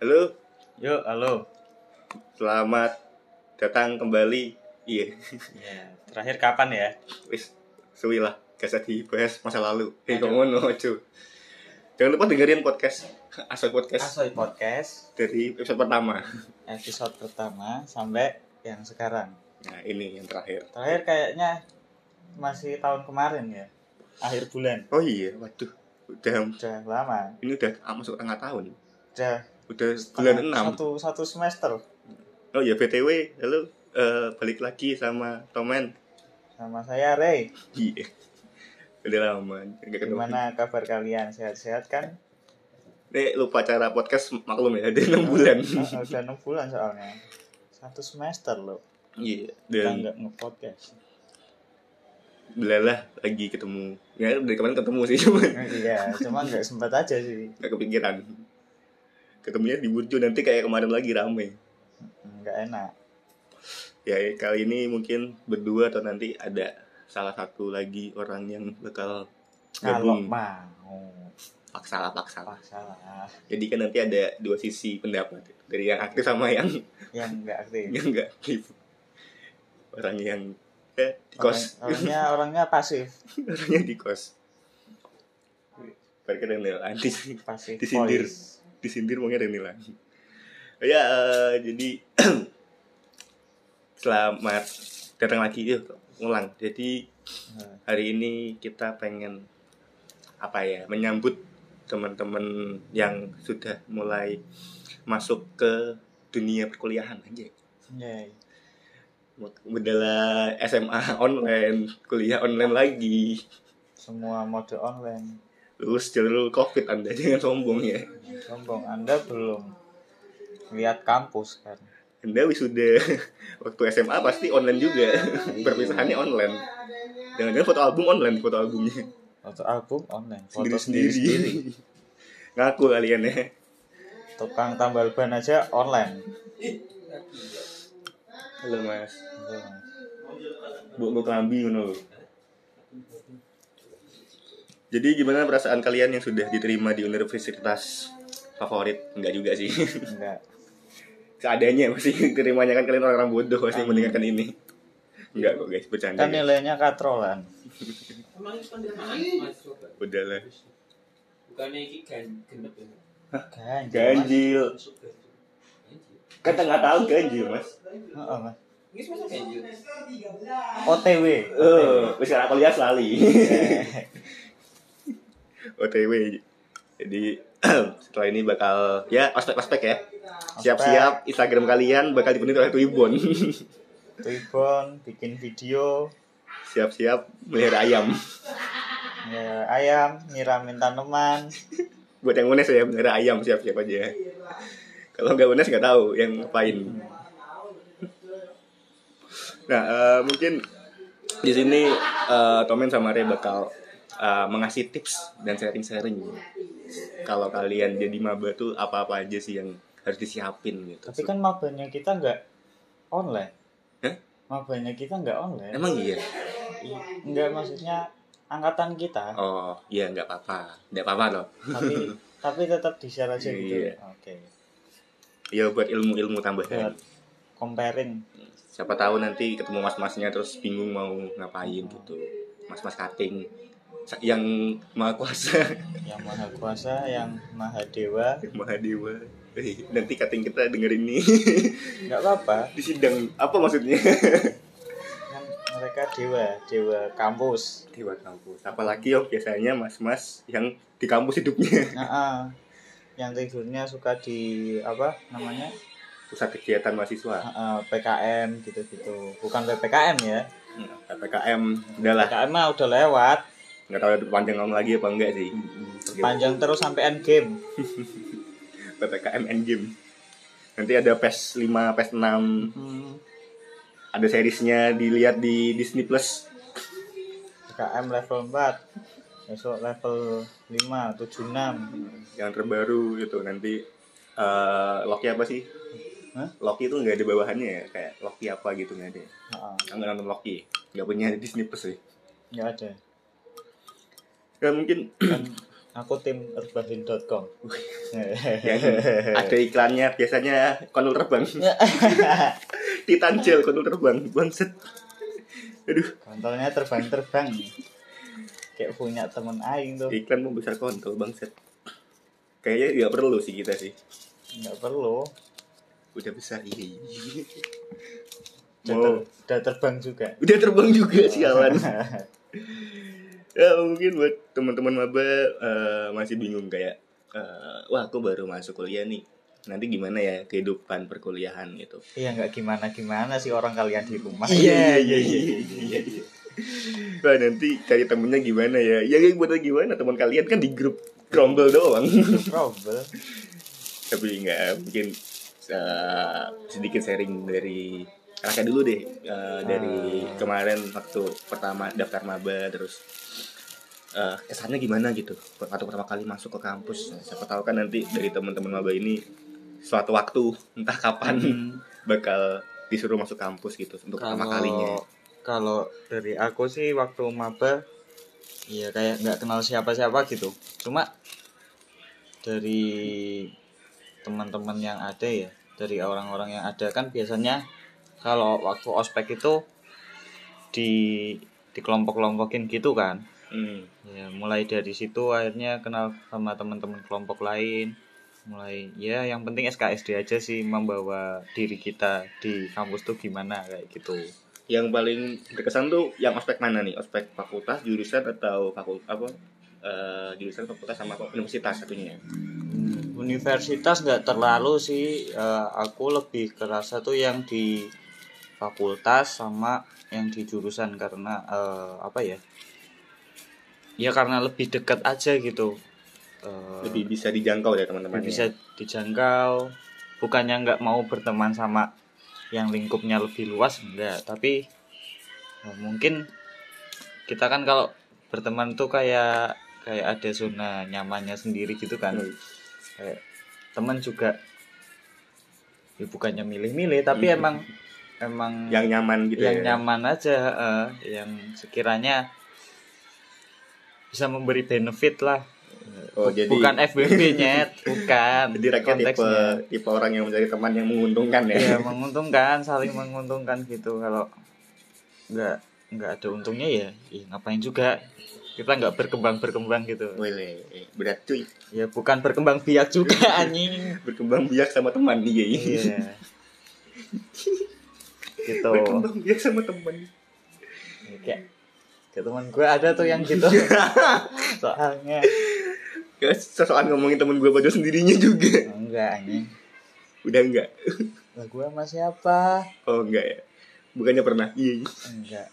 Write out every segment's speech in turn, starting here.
Halo, Yuk, halo. selamat datang kembali. Iya, Ya, terakhir kapan ya? wis suwi lah. Gak usah dibahas masa lalu. Eh, kok Aduh. ngono, ojo. Jangan lupa dengerin podcast Asal Podcast Asoy Podcast dari episode pertama. episode pertama sampai yang sekarang. Nah, ini yang terakhir. Terakhir kayaknya masih tahun kemarin ya. Akhir bulan. Oh iya, waduh. Udah Udah lama. ini udah ah, masuk tengah tahun. Udah Udah bulan 6. Satu, satu semester Oh iya, BTW, halo. eh, balik lagi sama Tomen. sama saya Ray. Iya. Udah lama. Gimana kabar kalian? Sehat-sehat kan? Nih, lupa cara podcast maklum ya, ada 6 bulan. Oh, udah 6 bulan soalnya. Satu semester loh. Iya, Kita dan nggak nge-podcast. belalah lagi ketemu. Ya, dari kemarin ketemu sih, cuma iya, cuma nggak sempat aja sih. nggak kepikiran. Ketemunya di Burjo nanti kayak kemarin lagi rame. Nggak enak. Ya, kali ini mungkin berdua atau nanti ada salah satu lagi orang yang bakal Kalau gabung. mau. Paksa lah, paksa lah. Jadi kan nanti ada dua sisi pendapat dari yang aktif sama yang Yang nggak aktif. yang nggak aktif. Orang yang eh, di kos, Orang- orangnya orangnya pasif orangnya di kos. Parkir yang anti pasif Disindir. voice. Disindir maunya Renila. Ya, eh, jadi selamat datang lagi yuk ngulang. Jadi Nah, hari ini kita pengen apa ya menyambut teman-teman yang sudah mulai masuk ke dunia perkuliahan aja. ya, Modal SMA online, kuliah online lagi. semua mode online Lulus jalur covid anda jangan sombong ya. sombong anda belum lihat kampus kan Anda wisuda waktu SMA pasti online juga. Perpisahannya online. Jangan-jangan foto album online foto albumnya. foto album online foto Sendiri-sendiri. sendiri Ngaku kalian ya. tukang tambal ban aja online Halo Mas. Gitu. Bu bu kelambi ngono. Jadi gimana perasaan kalian yang sudah diterima di universitas favorit? Enggak juga sih. enggak Seadanya pasti terimanya kan kalian orang-orang bodoh pasti mendengarkan ini. Enggak kok guys, bercanda. kan guys. nilainya katrolan Emang kan coba Udahlah. bukannya ini genep ya kan Ganjil. Ganjil. Kan nggak tahu ganjil, Mas. Heeh, Mas. ini semasa ganjil OTW Eh, wis ora kuliah lali. OTW. Jadi setelah ini bakal ya ospek-ospek ya. Siap-siap Instagram kalian bakal dipenuhi oleh Twibbon. Tribun bikin video Siap-siap melihara ayam. ya, ayam nyiramin tanaman Buat yang unes ya melihara ayam siap-siap aja. Kalau nggak unes nggak tahu yang ngapain. Nah, eh, mungkin di sini eh, Tomen sama Re bakal eh, mengasih tips dan sharing-sharing. Kalau kalian jadi maba tuh apa-apa aja sih yang harus disiapin gitu. tapi kan mabanya kita nggak online Hah? mabanya kita nggak online Emang iya? Nggak maksudnya angkatan kita Oh, iya nggak apa-apa. Nggak apa-apa loh. tapi tapi tetap di share aja gitu Iya. oke Ya buat ilmu-ilmu tambahan. buat comparing Siapa tahu nanti ketemu mas-masnya terus bingung mau ngapain gitu. Mas-mas cutting yang maha kuasa, yang maha kuasa yang maha dewa yang maha dewa. Eh, nanti cutting kita denger ini nggak apa-apa di sidang apa maksudnya? kan mereka dewa dewa kampus Dewa kampus. Apalagi yang biasanya mas-mas yang di kampus hidupnya. nah, ah. yang tidurnya suka di apa namanya Pusat kegiatan mahasiswa. Ah, ah, PKM gitu-gitu bukan PPKM ya PPKM udahlah. PPKM mah udah lewat Nggak tahu panjang ngomong lagi apa enggak sih. panjang terus sampai end game PPKM Endgame. Nanti ada PES 5, PES 6, hmm. ada seriesnya dilihat di Disney Plus. PKM level 4 besok level 5 7 6 yang terbaru gitu nanti eh Loki apa sih? Hah? Loki itu nggak ada bawahannya ya kayak Loki apa gitu nggak ada. Heeh, Aku nggak nonton Loki, nggak punya Disney Plus sih. nggak ada Ya mungkin kan Aku tim yang ada iklannya biasanya konul terbang. Ditanjel konul terbang bangset aduh. Kontolnya terbang-terbang. Kayak punya temen aing tuh. iklan membesar kontol bangset kayaknya nggak perlu sih kita sih. Nggak perlu. udah besar iya. Udah, Mau- ter- udah terbang juga. udah terbang juga sialan ya mungkin buat teman-teman maba eh, masih bingung kayak eh, wah aku baru masuk kuliah nih nanti gimana ya kehidupan perkuliahan gitu Iya nggak gimana-gimana sih orang kalian di rumah. iya iya iya iya iya. Wah nanti cari temennya gimana ya Ya yang buat gimana teman kalian kan di grup Crumble doang Trouble. Tapi enggak mungkin eh, sedikit sharing dari Raka dulu deh Eh, Dari kemarin waktu pertama daftar maba Terus eh, kesannya gimana gitu? Waktu pertama kali masuk ke kampus. Nah, Siapa tahu kan nanti dari teman-teman maba ini Suatu waktu entah kapan Hmm. bakal disuruh masuk kampus gitu Untuk pertama kalinya. kalau dari aku sih waktu maba ya kayak nggak kenal siapa-siapa gitu. Cuma dari teman-teman yang ada ya dari orang-orang yang ada kan biasanya kalau waktu ospek itu di di kelompok-kelompokin gitu kan. Hmm. ya mulai dari situ akhirnya kenal sama teman-teman kelompok lain. Mulai ya yang penting SKSD aja sih membawa diri kita di kampus tuh gimana kayak gitu. Yang paling berkesan tuh yang ospek mana nih? Ospek fakultas jurusan atau fakultas apa eh, jurusan fakultas sama universitas satunya? Hmm, Universitas nggak terlalu sih. Eh, aku lebih kerasa tuh yang di fakultas sama yang di jurusan karena eh, apa ya ya karena lebih dekat aja gitu. Eh, lebih bisa dijangkau ya teman-teman bisa dijangkau. Bukannya nggak mau berteman sama yang lingkupnya lebih luas enggak tapi eh, mungkin kita kan kalau berteman tuh kayak kayak ada zona nyamannya sendiri gitu kan. Kayak teman juga ya bukannya milih-milih tapi Hmm. emang emang yang nyaman gitu yang ya? nyaman aja eh, yang sekiranya bisa memberi benefit lah. Oh jadi bukan FBB nyet. Bukan. Jadi rakyat tipe tipe orang yang mencari teman yang menguntungkan ya? Ya menguntungkan saling menguntungkan gitu. Kalau nggak nggak ada untungnya ya ih, ngapain juga? Kita nggak berkembang berkembang gitu. Boleh. Berat cuy. Ya bukan berkembang biak juga anjing. Berkembang biak sama teman iya. Iya gitu. Berkembang biak sama teman Ya, kayak kayak teman gue ada tuh yang gitu. Soalnya. Ya sesokan ngomongin temen gue pada sendirinya juga. Enggak anjing. Udah enggak? Lah gue sama siapa? Oh enggak ya. Bukannya pernah? Iya. Enggak.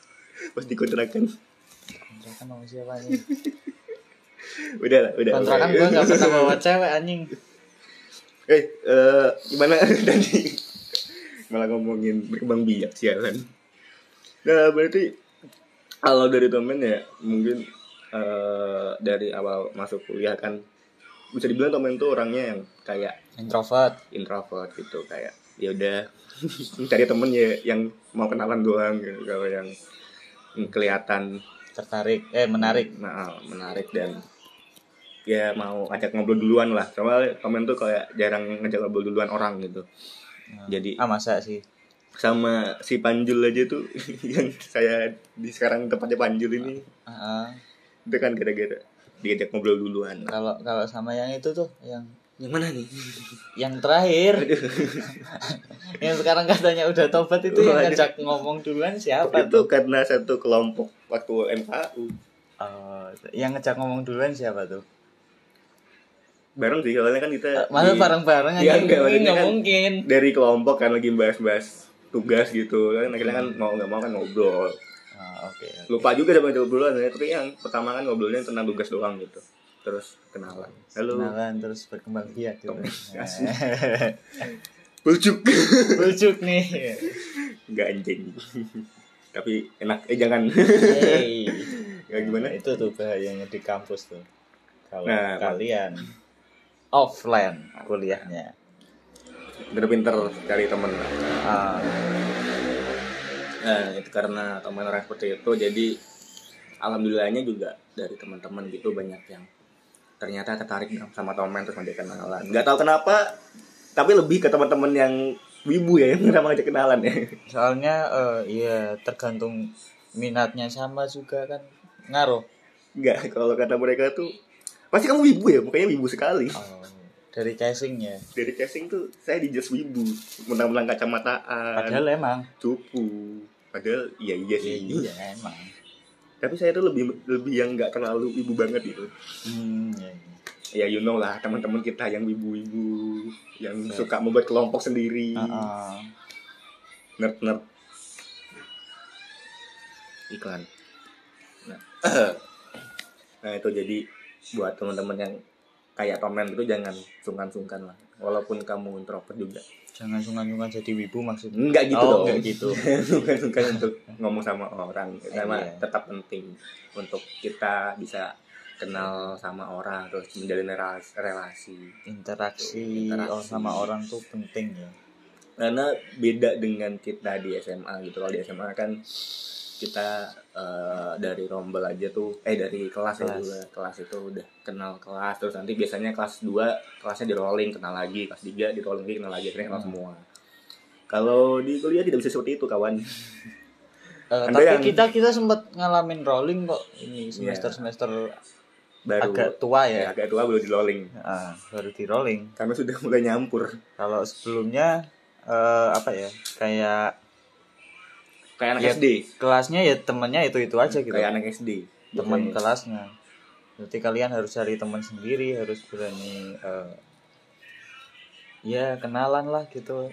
Pas dikontrakan. Kontrakan sama siapa anjing? Udah lah udah. Kontrakan gue nggak pernah bawa cewek anjing. Eh, eh, gimana? Tadi? Malah ngomongin berkembang biak sialan. Nah, berarti kalau dari temen ya mungkin eh, dari awal masuk kuliah kan bisa dibilang temen tuh orangnya yang kayak introvert. Introvert gitu kayak ya udah cari temen ya yang mau kenalan doang gitu kalau yang kelihatan tertarik eh menarik. Nah, menarik dan ya mau ajak ngobrol duluan lah. Soalnya temen tuh kayak jarang ngajak ngobrol duluan orang gitu jadi ah masa sih? sama si Panjul aja tuh yang saya di sekarang tempatnya Panjul ini. Ah, ah. itu kan gara-gara diajak ngobrol duluan. Kalau kalau sama yang itu tuh yang yang mana nih? yang terakhir. Yang sekarang katanya udah tobat itu yang Waduh. ngajak ngomong duluan siapa itu tuh? karena satu kelompok waktu MKU Oh, yang ngajak ngomong duluan siapa tuh bareng sih soalnya kan kita masa di- bareng-bareng aja enggak, maksudnya nggak kan mungkin. dari kelompok kan lagi bahas-bahas tugas gitu. Kan akhirnya kan mau nggak mau kan ngobrol. Ah, oke oke. lupa juga sama obrolan ya tapi yang pertama kan ngobrolnya tentang tugas doang gitu. Terus kenalan. Halo. Kenalan terus berkembang biak gitu. Bujuk lucu nih. Nggak anjing. Tapi enak. Eh jangan. Hey. ya gimana? Itu tuh bahayanya di kampus tuh. Kalau Nah, kalian offline kuliahnya. Pinter-pinter cari temen. Lah. ah, nah itu karena teman orang seperti itu jadi alhamdulillahnya juga dari teman-teman gitu banyak yang ternyata tertarik sama Tomen terus ngajak kenalan. Nggak tahu kenapa tapi lebih ke teman-teman yang wibu ya yang sama ngajak kenalan ya. Soalnya eh, ya tergantung minatnya sama juga kan ngaruh. Nggak kalau kata mereka tuh pasti kamu wibu ya mukanya wibu sekali. Oh, dari casingnya dari casing tuh saya di just wibu menang-menang kacamataan. Padahal emang. Cupu padahal iya iya iya sih. Iya emang. Tapi saya tuh lebih lebih yang nggak terlalu wibu banget gitu. Hmm, iya, iya. ya you know lah teman-teman kita yang wibu-wibu yang Iya. suka membuat kelompok sendiri. Ah, ah. nerd nerd iklan. Nah, nah itu jadi buat teman-teman yang kayak Tomen itu jangan sungkan-sungkan lah walaupun kamu introvert juga jangan sungkan-sungkan jadi wibu maksudnya enggak gitu Oh, dong enggak gitu. sungkan-sungkan untuk ngomong sama orang karena iya. tetap penting untuk kita bisa kenal sama orang terus menjalin relasi, relasi. interaksi Interaksi. oh, sama orang tuh penting ya karena beda dengan kita di SMA gitu kalau di SMA kan kita eh, dari rombel aja tuh eh dari kelas, ya Kelas. juga kelas itu udah kenal kelas. Terus nanti biasanya kelas 2 kelasnya di rolling kenal lagi. Kelas 3 di rolling lagi kenal lagi akhirnya kenal Hmm. semua. Kalau di kuliah tidak bisa seperti itu kawan. Anda tapi yang- kita kita sempat ngalamin rolling kok ini semester semester baru. agak tua ya, ya agak tua baru di rolling. Ah, baru di rolling. Karena sudah mulai nyampur. Kalau sebelumnya eh, apa ya kayak kayak anak Ya, SD kelasnya ya temennya itu itu aja gitu. Kayak anak SD teman kelasnya. Berarti kalian harus cari teman sendiri harus berani eh, ya kenalan lah gitu.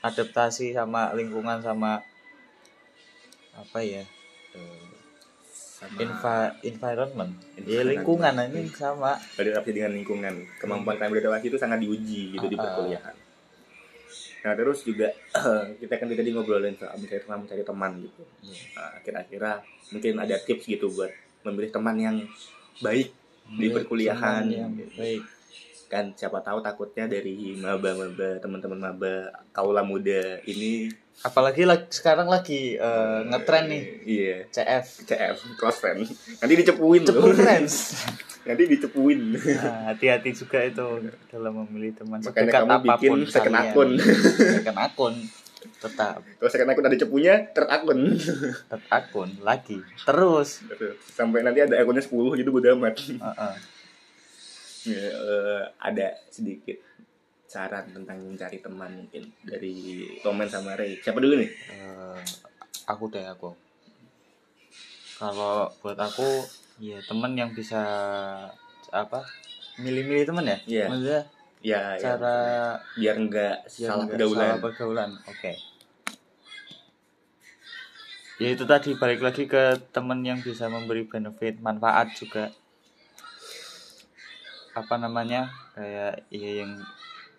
Adaptasi sama lingkungan sama apa ya eh, sama envi- environment. Ya lingkungan anjing sama. Beradaptasi dengan lingkungan. Kemampuan kalian beradaptasi itu sangat diuji gitu di Ah, ah. perkuliahan nah terus juga kita kan tadi ngobrolin soal mencari teman mencari teman gitu. Nah, kira-kira mungkin ada tips gitu buat memilih teman yang baik di perkuliahan. yang baik kan siapa tahu takutnya dari maba-maba teman-teman maba kaula muda ini. Apalagi lagi, sekarang lagi eh, ngetren nih. Iya. CF CF close friend nanti dicepuin Cepu loh friends nanti dicepuin. Nah, hati-hati juga itu dalam memilih teman makanya sedekat kamu bikin second akun. Second akun tetap. Kalau second akun ada cepunya third akun. Third akun lagi terus. Sampai nanti ada akunnya 10 gitu udah amat. Heeh. Ya, eh, ada sedikit saran tentang mencari teman mungkin dari Tomen sama Ray. Siapa dulu nih? Eh, aku deh aku. Kalau buat aku ya teman yang bisa apa milih-milih teman ya? Iya. maksudnya ya ya, cara biar nggak biar salah pergaulan. salah pergaulan oke. Ya itu tadi balik lagi ke teman yang bisa memberi benefit manfaat juga apa namanya kayak ya yang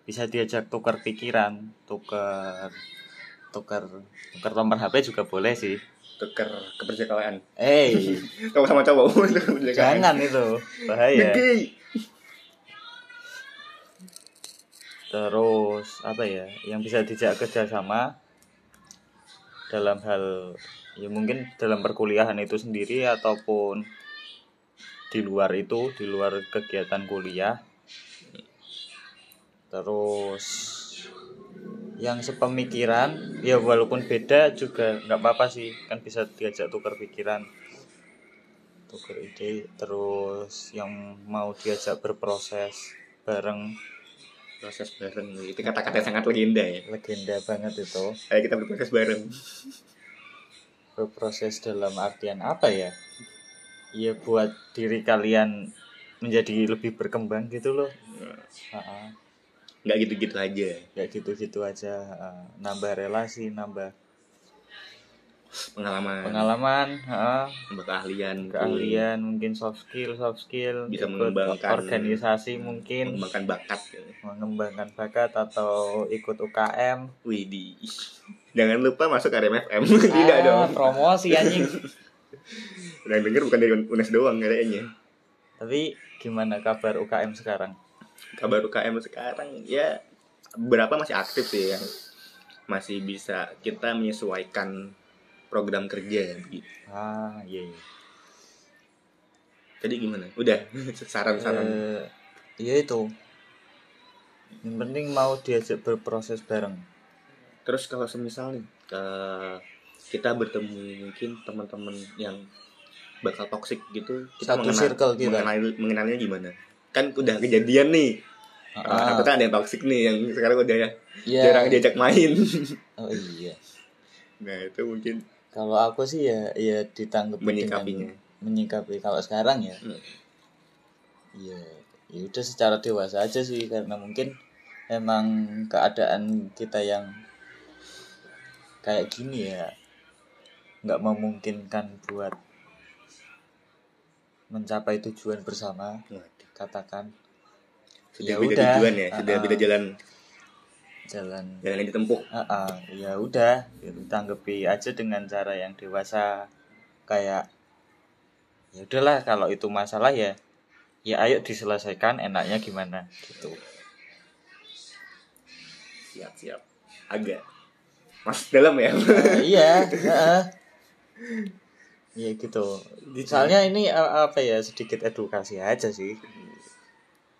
bisa diajak tukar pikiran tukar tukar tukar nomor HP juga boleh sih. Tuker kepercayaan. Eh. Cowok sama cowok jangan itu bahaya. Terus apa ya yang bisa dijak kerjasama dalam hal ya mungkin dalam perkuliahan itu sendiri ataupun di luar itu di luar kegiatan kuliah. Terus yang sepemikiran ya walaupun beda juga nggak apa-apa sih. Kan bisa diajak tukar pikiran tukar ide. Terus yang mau diajak berproses bareng. Proses bareng itu kata-kata sangat legenda ya. Legenda banget itu. Kayak kita berproses bareng. Berproses dalam artian apa ya ya buat diri kalian menjadi lebih berkembang gitu loh. Nggak gitu-gitu aja. Ya gitu-gitu aja nambah relasi nambah pengalaman. pengalaman ha. nambah keahlian keahlian mungkin soft skill soft skill Bisa mengembangkan- organisasi mungkin. mengembangkan bakat ya. mengembangkan bakat atau ikut UKM Widih. Jangan lupa masuk RMFM tidak Ah, dong. promosi anjing yang denger bukan dari UNES doang kayaknya tapi gimana kabar UKM sekarang kabar UKM sekarang ya beberapa masih aktif sih yang masih bisa kita menyesuaikan program kerja gitu. ah iya, iya. Tadi gimana? Udah saran-saran. Eh, ya itu yang penting mau diajak berproses bareng Terus kalau semisal nih ke kita bertemu mungkin teman-teman yang bakal toxic gitu, kita Satu circle kita. mengenal mengenalnya gimana? Kan udah kejadian nih. Ah, Aku kan ada yang toxic nih yang sekarang udah ya ya. jarang diajak main. oh iya nah, itu mungkin kalau aku sih ya ya ditanggapi Menyikapinya. dengan menyikapi kalau sekarang ya Hmm. Iya, ya udah secara dewasa aja sih karena mungkin emang keadaan kita yang kayak gini ya nggak memungkinkan buat mencapai tujuan bersama Waduh, katakan sudah Ya beda udah. tujuan ya, sudah Ah, beda jalan jalan jalan yang ditempuh. Ah, ah, ya udah gitu, tanggapi aja dengan cara yang dewasa kayak ya udahlah kalau itu masalah ya ya ayo diselesaikan enaknya gimana gitu Siap, siap. Agak Mas dalam ya. Ah, iya heeh. ya gitu soalnya ini eh, apa ya sedikit edukasi aja sih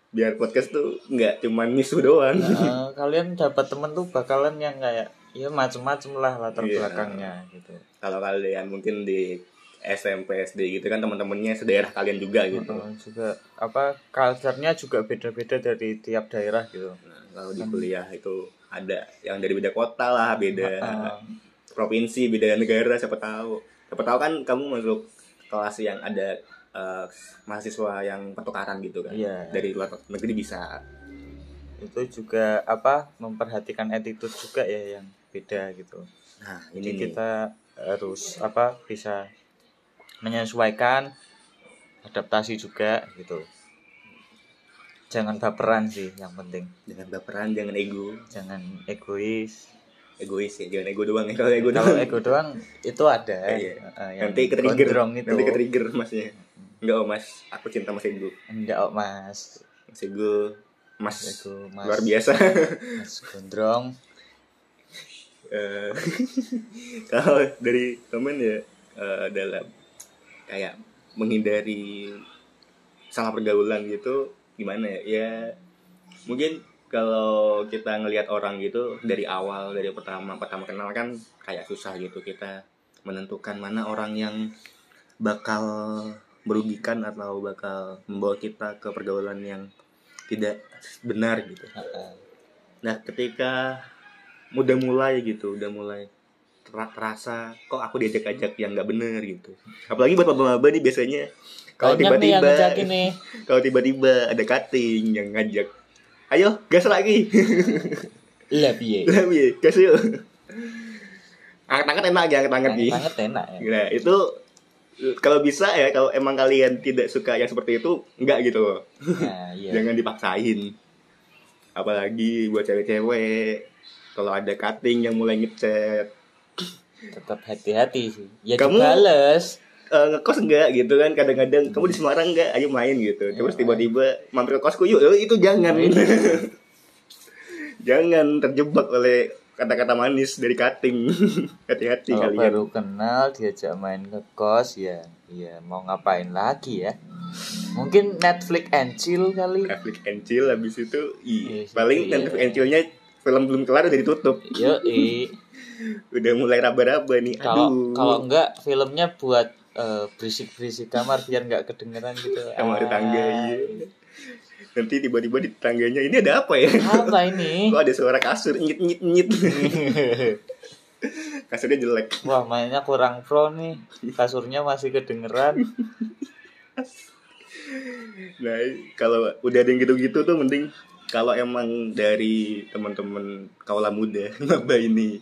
Biar podcast tuh nggak cuman misu doang. Nah, kalian dapat temen tuh bakalan yang kayak ya macem-macem lah latar Iya. belakangnya gitu Kalau kalian mungkin di SMP SD gitu kan teman-temannya sedaerah kalian juga gitu. Juga apa culture-nya juga beda-beda dari tiap daerah gitu Nah, kalau di kuliah itu ada yang dari beda kota lah, beda Heeh. provinsi, beda negara, siapa tahu. Siapa tahu kan kamu masuk kelas yang ada eh, mahasiswa yang pertukaran gitu kan. Iya. Dari luar negeri bisa. itu juga apa memperhatikan attitude juga ya yang beda gitu Nah, jadi ini nih. kita harus apa bisa menyesuaikan adaptasi juga gitu jangan baperan sih yang penting Jangan baperan, jangan ego. jangan egois Egois ya, jangan ego doang ya. Kalau ego kalau doang. ego doang itu ada Iya. eh, yang nanti ke trigger gondrong itu. Nanti ke trigger masnya enggak oh mas aku cinta mas ego. Enggak oh, mas. Mas ego mas ego mas. luar biasa. Mas gondrong. Eh, kalau dari temen ya eh, dalam kayak menghindari salah pergaulan gitu gimana ya? Ya mungkin kalau kita ngelihat orang gitu dari awal dari pertama pertama kenal kan kayak susah gitu kita menentukan mana orang yang bakal merugikan atau bakal membawa kita ke pergaulan yang tidak benar gitu. Nah, ketika udah mulai gitu, udah mulai ter- terasa kok aku diajak-ajak yang nggak bener gitu. Apalagi buat maba-maba nih biasanya kalau tiba-tiba kalau tiba-tiba ada cutting yang ngajak, ayo gas lagi, lah piye lah piye, gas yuk. Angkat-angkat enak aja, angkat-angkat nih. banget enak ya Nah, itu kalau bisa ya, kalau emang kalian tidak suka yang seperti itu, enggak gitu loh. nah, iya. jangan dipaksain apalagi buat cewek-cewek kalau ada cutting yang mulai ngechat tetap hati-hati sih ya Kamu- dibales eh, ngekos enggak gitu kan kadang-kadang kamu di Semarang enggak? Ayo main gitu. Terus Ya. tiba-tiba mampir ke kosku yuk itu jangan. Jangan terjebak oleh kata-kata manis dari cutting. Hati-hati kalau kalian. baru kenal diajak main ke kos ya ya mau ngapain lagi ya? Mungkin Netflix and chill kali. Netflix and chill habis itu ih, Yes, paling iya. Netflix and chillnya film belum kelar udah ditutup. Yo i udah mulai raba-raba nih aduh. kalau enggak filmnya buat eh, berisik-berisik kamar biar nggak kedengeran gitu. Sama Ah, tetangga iya. nanti tiba-tiba di tetangganya ini ada apa ya? Apa ini? Kok ada suara kasur nyit nyit nyit. Kasurnya jelek. Wah mainnya kurang pro nih. Kasurnya masih kedengeran. Nah kalau udah ada yang gitu-gitu tuh mending kalau emang dari teman-teman kaula muda maba ini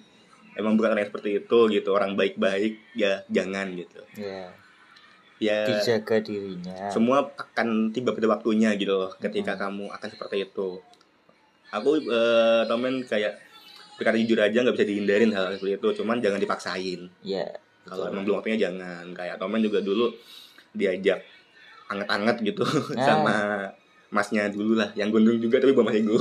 emang bukan orang yang seperti itu gitu orang baik-baik ya jangan gitu. Ya ya dijaga dirinya. semua akan tiba pada waktunya gitu loh ketika kamu akan seperti itu. Aku eh, temen kayak berkata jujur aja nggak bisa dihindarin hal seperti itu cuman jangan dipaksain. Ya kalau emang belum waktunya jangan. Kayak Tomen juga dulu diajak anget-anget gitu Nah. sama masnya dulu lah yang gondrong juga tapi bukan mas Ego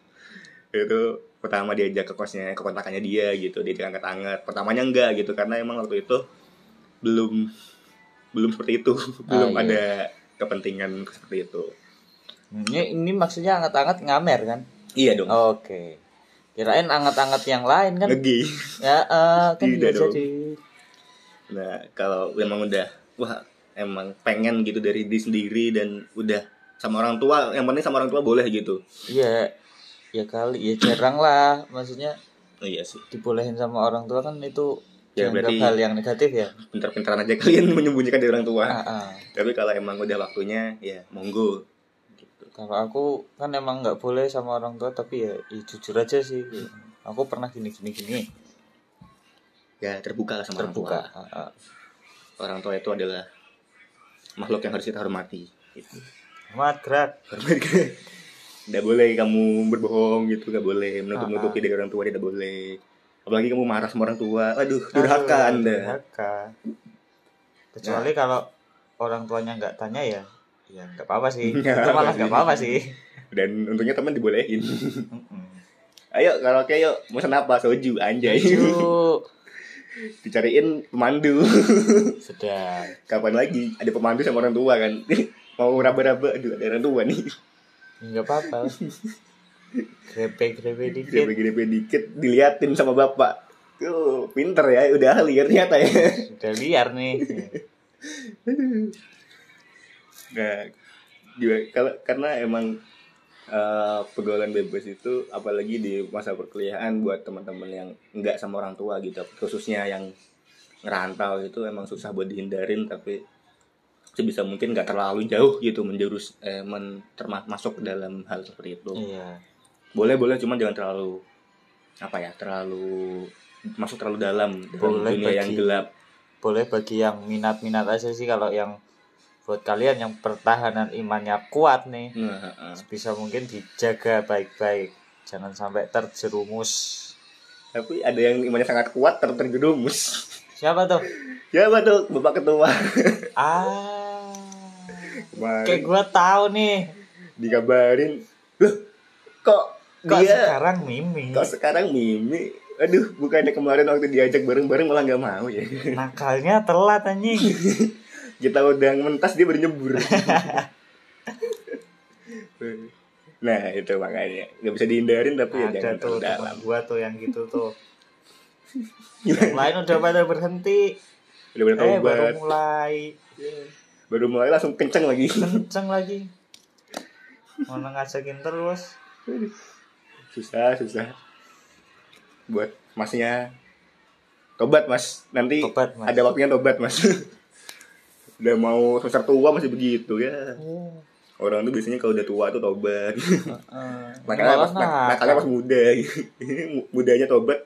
itu pertama diajak ke kosnya ke kontrakannya dia gitu diajak anget-anget pertamanya enggak gitu karena emang waktu itu belum belum seperti itu belum iya. ada kepentingan seperti itu Ini, ini maksudnya anget-anget ngamer kan? iya dong Oke. Kirain anget-anget yang lain kan? lagi Ya, eh, kan Tidak dong. jadi. nah kalau memang udah wah emang pengen gitu dari diri sendiri dan udah sama orang tua yang penting sama orang tua boleh gitu Iya, ya kali, ya jarang lah. Maksudnya oh, iya sih dibolehin sama orang tua kan itu Ya, berarti- hal yang negatif ya. pintar-pintaran aja kalian menyembunyikan dari orang tua Ah, ah. tapi kalau emang udah waktunya ya monggo gitu Kalau aku kan emang nggak boleh sama orang tua tapi ya, ya jujur aja sih. Aku pernah gini gini gini ya terbuka lah sama terbuka. orang tua Ah, ah. orang tua itu adalah makhluk yang harus kita hormati gitu. Mat gerak. hormati tidak boleh kamu berbohong gitu nggak boleh menutup Ah, nutupi dari orang tua tidak boleh. Apalagi kamu marah sama orang tua. Aduh durhaka Aduh, anda. durhaka. Kecuali kalau orang tuanya nggak tanya ya, ya nggak apa-apa sih. Nggak Itu malah nggak apa-apa sih. dan untungnya teman dibolehin. Ayo kalau kayak yuk. Mau apa? Soju anjay. Dicariin pemandu. Sedang. kapan lagi ada pemandu sama orang tua kan? Mau raba-raba. Aduh ada orang tua nih Nggak apa-apa. Grepe-grepe dikit. begini dikit diliatin sama bapak tuh pinter ya udah ahli ya ternyata ya Sudah liar nih. nah juga kalau karena emang eh, pergaulan bebas itu apalagi di masa perkuliahan buat teman-teman yang enggak sama orang tua gitu khususnya yang ngerantau itu emang susah buat dihindarin tapi sebisa mungkin nggak terlalu jauh gitu menjurus eh, men, terma- masuk ke dalam hal seperti itu Iya. boleh boleh cuman jangan terlalu apa ya terlalu masuk terlalu dalam dalam Boleh dunia yang bagi- gelap Boleh bagi yang minat-minat aja sih kalau yang buat kalian yang pertahanan imannya kuat nih. nah. Bisa mungkin dijaga baik-baik. Jangan sampai terjerumus. tapi ada yang imannya sangat kuat ter terjerumus Siapa tuh? ya tuh bapak ketua Ah. Kemarin. Kayak gua tahu nih. dikabarin. Loh kok, Kok dia sekarang Mimi? kok sekarang mimi? Aduh bukannya kemarin waktu diajak bareng-bareng malah nggak mau ya. Nakalnya telat anjing. kita udah mentas dia baru nyebur. Nah itu makanya. Nggak bisa dihindarin tapi ya Ada jangan tuh dalam. gua tuh yang gitu tuh. yang lain udah pada berhenti. udah pada Eh baru mulai baru mulai langsung kenceng lagi kenceng lagi. Mana ngajakin terus. susah susah buat masnya tobat mas nanti Tobat, Mas. ada waktunya tobat mas udah mau semester tua masih begitu ya Oh. orang tuh biasanya kalau udah tua tuh tobat Heeh. makanya pas, nakalnya pas muda ini mudanya tobat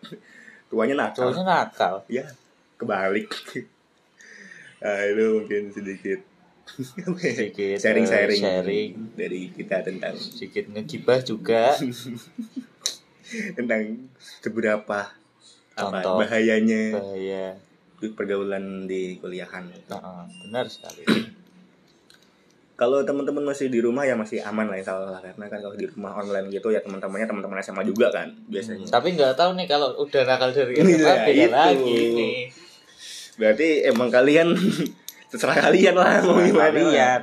tuanya nakal Cowoknya nakal. ya kebalik nah, itu mungkin sedikit Sedikit, sharing sharing sharing. dari kita tentang Sedikit ngegibah juga. tentang seberapa apa Contoh. bahayanya Bahaya. pergaulan di kuliahan Heeh, benar sekali. kalau teman-teman masih di rumah ya masih aman lah insya Allah karena kan kalau di rumah online gitu ya teman-temannya teman-teman SMA juga kan biasanya Tapi nggak tahu nih kalau udah nakal dari SMA beda itu. lagi nih. berarti emang kalian terserah kalian lah mau gimana Kalian.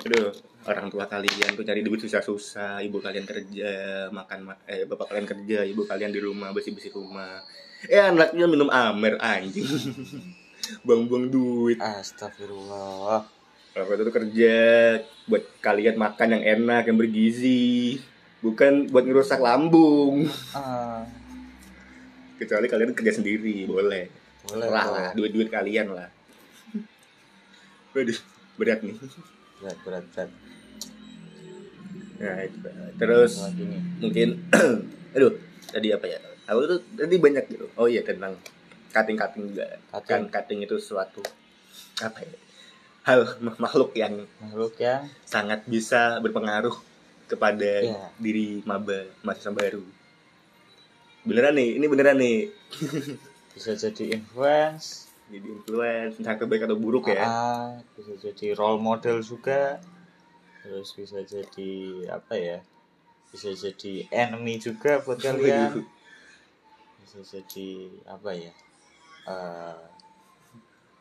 aduh orang tua kalian tuh cari duit susah-susah ibu kalian kerja makan ma- eh bapak kalian kerja ibu kalian di rumah bersih-bersih rumah eh anaknya minum amer anjing buang-buang duit Astagfirullah. Bapak itu tuh kerja buat kalian makan yang enak, yang bergizi, bukan buat ngerusak lambung. Ah, Kecuali kalian kerja sendiri, boleh. boleh lah lah, duit-duit kalian lah. Waduh, berat nih. Berat, berat, berat. Nah, itu. Terus nih. mungkin aduh, tadi apa ya? Aku tuh tadi banyak gitu. Oh iya tentang cutting-cutting juga. Kan Cutting. cutting itu suatu apa ya? Hal makhluk yang Makhluk yang sangat bisa berpengaruh kepada Iya. diri maba mahasiswa baru. Beneran nih, ini beneran nih. bisa jadi influence, Jadi influence, entah itu baik atau buruk ya. ah, bisa jadi role model juga, terus bisa jadi apa ya? Bisa jadi enemy juga buat kalian. Bisa jadi apa ya? Eh,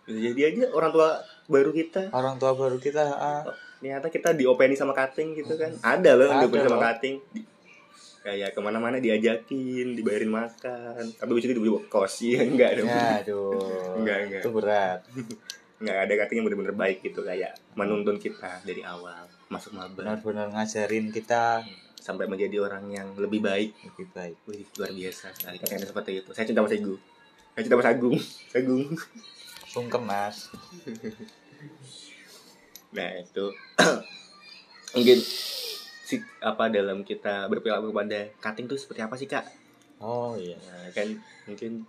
bisa jadi aja orang tua baru kita orang tua baru kita ah, ternyata kita diopeni sama cutting gitu kan ada loh Ada diopeni sama cutting kayak ke mana-mana diajakin dibayarin makan. Tapi habis itu dibeli kos. Iya enggak dong. Ya aduh. Enggak, enggak. itu berat. Nggak ada cutting yang bener-bener baik gitu kayak menuntun kita dari awal masuk maba. Benar-benar ngajarin kita sampai menjadi orang yang lebih baik. Lebih baik. Wih, luar biasa sekali kayaknya seperti itu. Saya cinta Mas Egu saya cinta Mas Agung Agung sungkem mas. Nah itu. Mungkin si apa dalam kita berperilaku pada cutting tuh seperti apa sih kak oh iya Nah, kan mungkin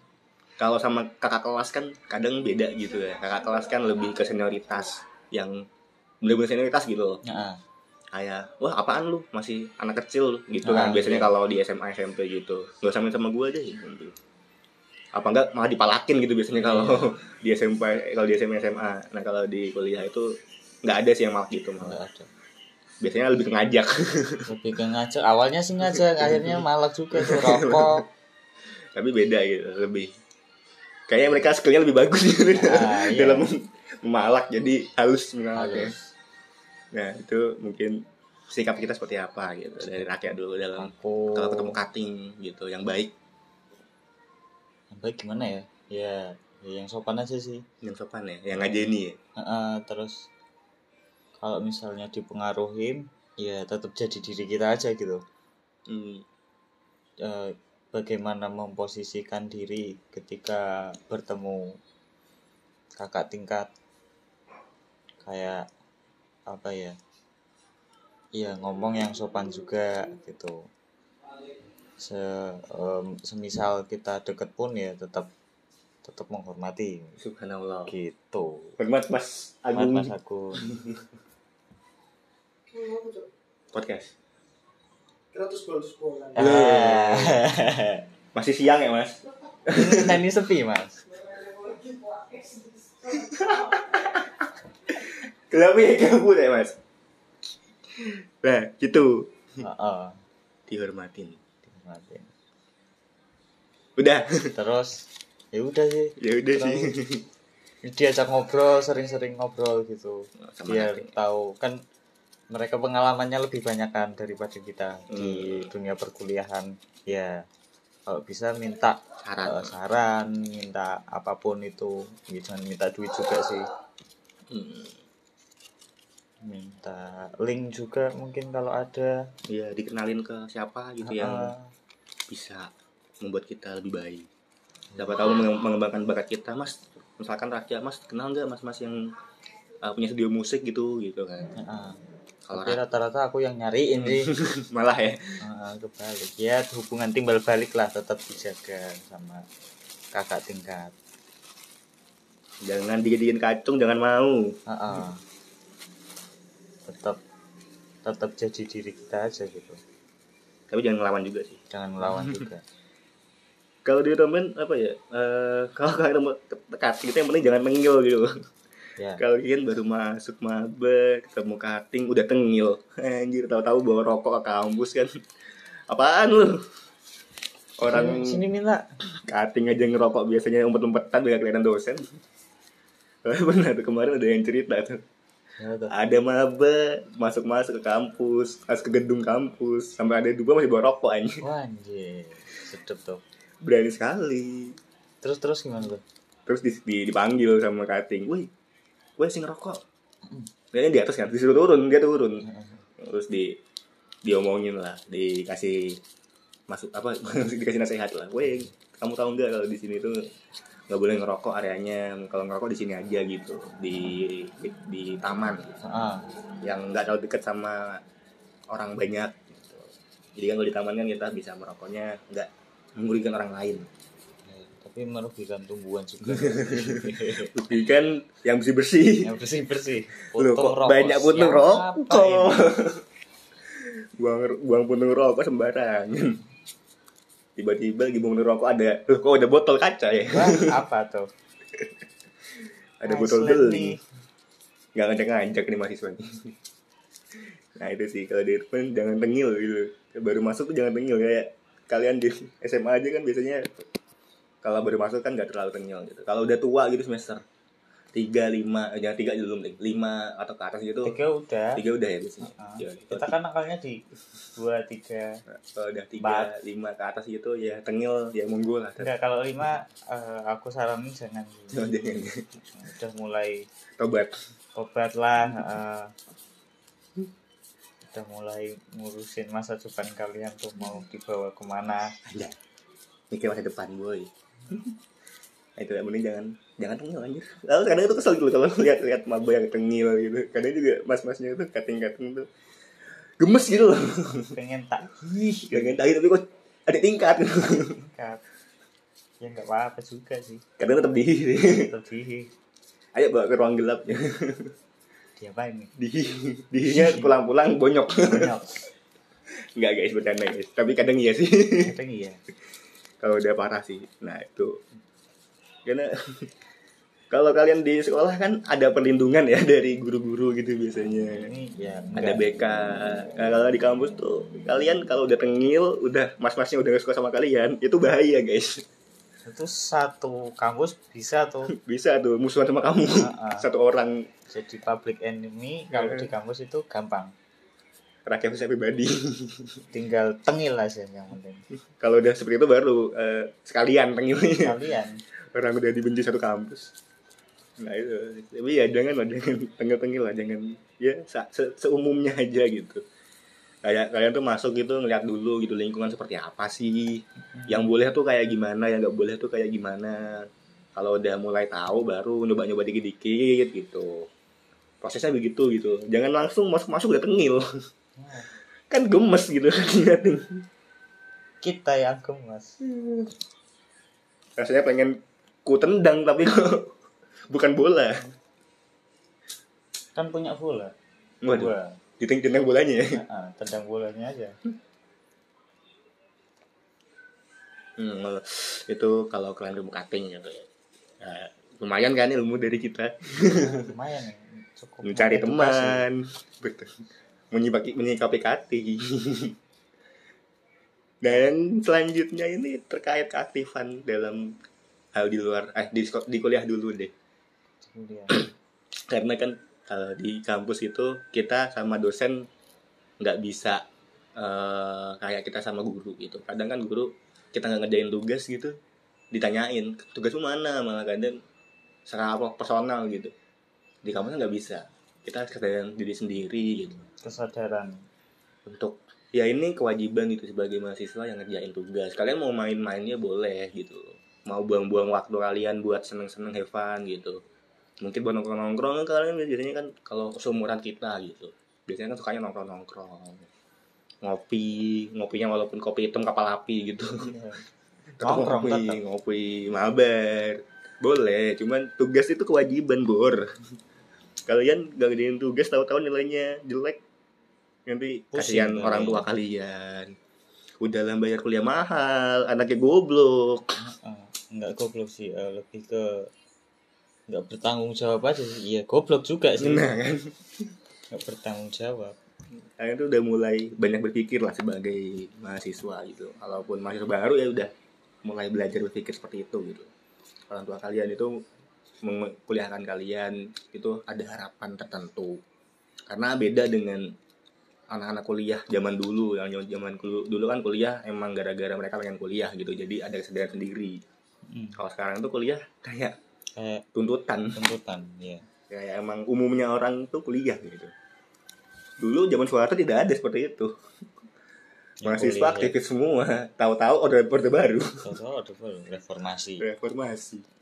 kalau sama kakak kelas kan kadang beda gitu ya. Kakak kelas kan lebih ke senioritas yang bener-bener senioritas gitu loh. Nah, Kayak, wah apaan lu masih anak kecil gitu Ah, kan. Biasanya iya. kalau di SMA SMP gitu. Gak sama sama gue deh gitu. Apa enggak malah dipalakin gitu biasanya kalau di SMP kalau di SMA SMA. Nah kalau di kuliah itu nggak ada sih yang malah gitu malah. ada Biasanya lebih ke ngajak. lebih ke ngajak. Awalnya sih ngajak akhirnya malah juga tuh rokok. Tapi beda gitu, lebih. Kayaknya mereka skillnya lebih bagus gitu. Ah, iya. dalam memalak jadi halus. Nah itu mungkin sikap kita seperti apa gitu dari rakyat dulu dalam aku kalau ketemu cutting gitu yang baik. Yang baik gimana ya? Ya ya yang sopan aja sih. Yang sopan ya yang ngajeni ya? Heeh, terus kalau misalnya dipengaruhin ya tetap jadi diri kita aja gitu. Hmm. Eh, bagaimana memposisikan diri ketika bertemu kakak tingkat? Kayak apa ya? Iya ngomong yang sopan juga gitu. Se, em, semisal kita deket pun ya tetap tetap menghormati. Subhanallah. Gitu. Hormat mas Mas, Agung. Mas aku podcast. Kira terus bolos sekolah. Ah. masih siang ya mas? Nah ini sepi mas. Kenapa ya kamu ya mas? Nah gitu. Heeh, dihormatin. Dihormatin. udah. Terus ya udah sih. Ya udah sih. Diajak ngobrol sering-sering ngobrol gitu. Sama biar tahu. Kan mereka pengalamannya lebih banyak kan daripada kita di Hmm. dunia perkuliahan ya kalau bisa minta Saran. eh, saran minta apa pun itu Ya, jangan minta duit juga sih Hmm. minta link juga mungkin kalau ada ya dikenalin ke siapa gitu yang Heeh. bisa membuat kita lebih baik siapa tahu menge- mengembangkan bakat kita mas misalkan rakyat mas kenal nggak mas mas yang uh, punya studio musik gitu gitu kan Heeh. Kalau tapi ra- rata-rata aku yang nyariin sih. Malah ya. Heeh, kebalik. Ya hubungan timbal balik lah tetap dijaga sama kakak tingkat. Jangan dijadiin kacung jangan mau. Heeh. tetap tetap jadi diri kita aja gitu. Tapi jangan ngelawan juga sih. Jangan melawan juga. Kalau di temen apa ya eh kalau kalian dekat kita yang penting jangan tengil gitu ya. Kalian baru masuk maba ketemu cutting udah tengil. Anjir tahu-tahu bawa rokok ke kampus kan. Apaan lu? Orang sini, sini minta cutting aja ngerokok biasanya umpet-umpetan biar kelihatan dosen. Benar kemarin ada yang cerita tuh. Ya, ada maba masuk-masuk ke kampus pas ke gedung kampus sampai ada dua masih bawa rokok anjir. Anjir. Sedep tuh berani sekali. Terus terus gimana tuh? Terus di, di- dipanggil sama cutting wih gue sih ngerokok. Dia di atas kan disuruh turun dia turun. Terus di diomongin lah dikasih masuk apa dikasih nasihat lah. Weh kamu tahu nggak kalau di sini tuh nggak boleh ngerokok areanya? Kalau ngerokok di sini aja gitu. Di di, di taman. Heeh. yang nggak terlalu dekat sama orang banyak gitu. jadi kan kalau di taman kan kita bisa merokoknya nggak merugikan orang lain tapi merugikan tumbuhan juga. Merugikan yang bersih bersih yang bersih bersih Loh, kok banyak puntung rokok? buang buang puntung rokok sembarangan. Tiba-tiba lagi buang rokok ada. Loh kok ada botol kaca ya? Wah, apa tuh? Ada Nice botol nih. nggak ngajak-ngajak nih mahasiswa nih. Nah itu sih. Kalau di depan jangan tengil gitu. Baru masuk tuh jangan tengil. Kayak kalian di SMA aja kan biasanya kalau baru masuk kan nggak terlalu tengil gitu. Kalau udah tua gitu semester tiga lima jangan tiga dulu deh lima atau ke atas gitu. Tiga udah. Tiga udah ya biasanya. Ah, Ya, kita kan akalnya di dua tiga kalau udah tiga Empat. lima ke atas gitu ya tengil ya monggo lah. Enggak kalau lima eh, aku saranin jangan. Oh, jangan. udah mulai tobat. obat lah eh, udah mulai ngurusin masa depan kalian tuh mau dibawa ke mana. Ada. Mikir masa depan boy Nah, itu ya mending jangan jangan tengil anjir. Lalu kadang itu kesel gitu kalau lihat lihat maba yang tengil gitu. Kadang juga mas masnya itu kating kating tuh gemes gitu loh. Pengen tak jangan tahu tapi kok ada tingkat. Kat ya nggak apa-apa juga sih. Kadang tetap di lebih ayo bawa ke ruang gelap. Ya diapain nih di dihinya pulang-pulang bonyok. Banyak Enggak guys bercanda guys. Tapi kadang iya sih. Kadang iya kalau udah parah sih. Nah itu. Karena kalau kalian di sekolah kan ada perlindungan ya dari guru-guru gitu biasanya. Ya ada. BK nah, kalau di kampus tuh kalian kalau udah tengil udah mas-masnya udah gak suka sama kalian itu bahaya guys. Itu satu kampus bisa tuh. Bisa tuh musuhan sama kamu. Ah, ah. satu orang. Jadi public enemy kalau di kampus itu gampang rakyat bisa pribadi. Tinggal tengil aja yang penting. Kalau udah seperti itu baru eh, sekalian tengilnya kalian orang udah dibenci satu kampus. Nah itu. Tapi ya jangan lah jangan tengil-tengil lah jangan ya se- se- seumumnya aja gitu. Kayak kalian tuh masuk gitu ngeliat dulu gitu lingkungan seperti apa sih? Yang boleh tuh kayak gimana yang nggak boleh tuh kayak gimana? Kalau udah mulai tahu baru nyoba-nyoba dikit-dikit gitu. Prosesnya begitu gitu. Jangan langsung masuk masuk udah tengil Kan gemes gitu. Ngeliatin kita yang gemes. Rasanya pengen ku tendang tapi kok bukan bola. Kan punya bola. Waduh. Dua. ditendang bolanya. Ya Nah, tendang bolanya aja. Hmm, itu kalau kalian ilmu cutting gitu ya. Nah, lumayan kan ilmu dari kita. Lumayan nih cukup mencari teman, betul. Menyikapi menyikapi cutting. Dan selanjutnya ini terkait keaktifan dalam hal di luar eh di, di kuliah dulu deh. Karena kan kalau di kampus itu kita sama dosen nggak bisa eh, kayak kita sama guru gitu. Kadang kan guru kita nggak ngerjain tugas gitu, ditanyain tugasmu mana malah kadang secara personal gitu. Di kampus nggak bisa. Kita kesadaran diri sendiri gitu. kesadaran Untuk ya ini kewajiban gitu sebagai mahasiswa yang ngerjain tugas. Kalian mau main-mainnya boleh gitu. Mau buang-buang waktu kalian buat seneng-seneng have fun gitu. Mungkin buat nongkrong-nongkrong kalian biasanya kan kalau seumuran kita gitu. Biasanya kan sukanya nongkrong-nongkrong. Ngopi, ngopinya walaupun kopi hitam kapal api gitu. Iya. Tetap Nongkrong, ngopi, tetap. ngopi mabar. Boleh, cuman tugas itu kewajiban, Bor. Kalian gak ngerjain tugas tahu-tahu nilainya jelek. Nanti kasihan orang tua kalian. Udah lah bayar kuliah mahal, anaknya goblok. Ah, nggak goblok sih eh, lebih ke nggak bertanggung jawab aja sih iya goblok juga sih Nah kan, nggak bertanggung jawab kalian tuh udah mulai banyak berpikir lah sebagai mahasiswa gitu. Walaupun mahasiswa baru ya udah mulai belajar berpikir seperti itu gitu. Orang tua kalian itu mengkuliahkan kalian itu ada harapan tertentu. Karena beda dengan anak-anak kuliah zaman dulu yang zaman dulu dulu kan kuliah emang gara-gara mereka pengen kuliah gitu jadi ada kesadaran sendiri. Hmm, kalau sekarang tuh kuliah kayak kayak tuntutan. tuntutan ya kayak emang umumnya orang tuh kuliah gitu. Dulu zaman Soeharto tidak ada seperti itu. Yang mahasiswa kuliah, ya. aktivis semua tahu-tahu order orde baru. Tahu-tahu ada apa? reformasi. Reformasi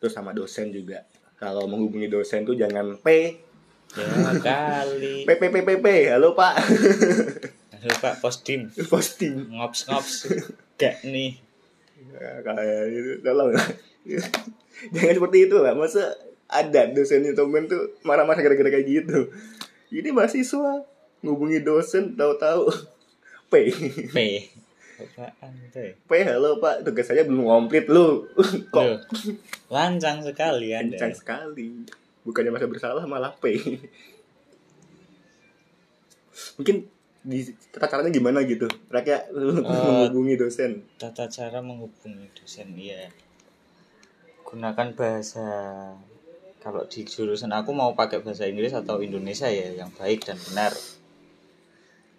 terus sama dosen juga. Kalau menghubungi dosen tuh jangan P. Ya kali. P P P P P. Halo Pak. Halo Pak. Posting posting ngops ngops. Gak nih. Ya, kayak gitu. Tolong jangan seperti itu lah masa ada dosen temen tuh marah-marah gara-gara kayak gitu? Ini mahasiswa. Ngubungi dosen tahu-tahu. P. P apaan tuh P halo pak. Tugas saya belum komplit lu kok? Lancang sekali anda kencang sekali. Bukannya masa bersalah malah P. Mungkin di tata caranya gimana gitu? Rakyat lu Eh, menghubungi dosen. tata cara menghubungi dosen ya gunakan bahasa kalau di jurusan aku mau pakai bahasa Inggris atau Indonesia ya yang baik dan benar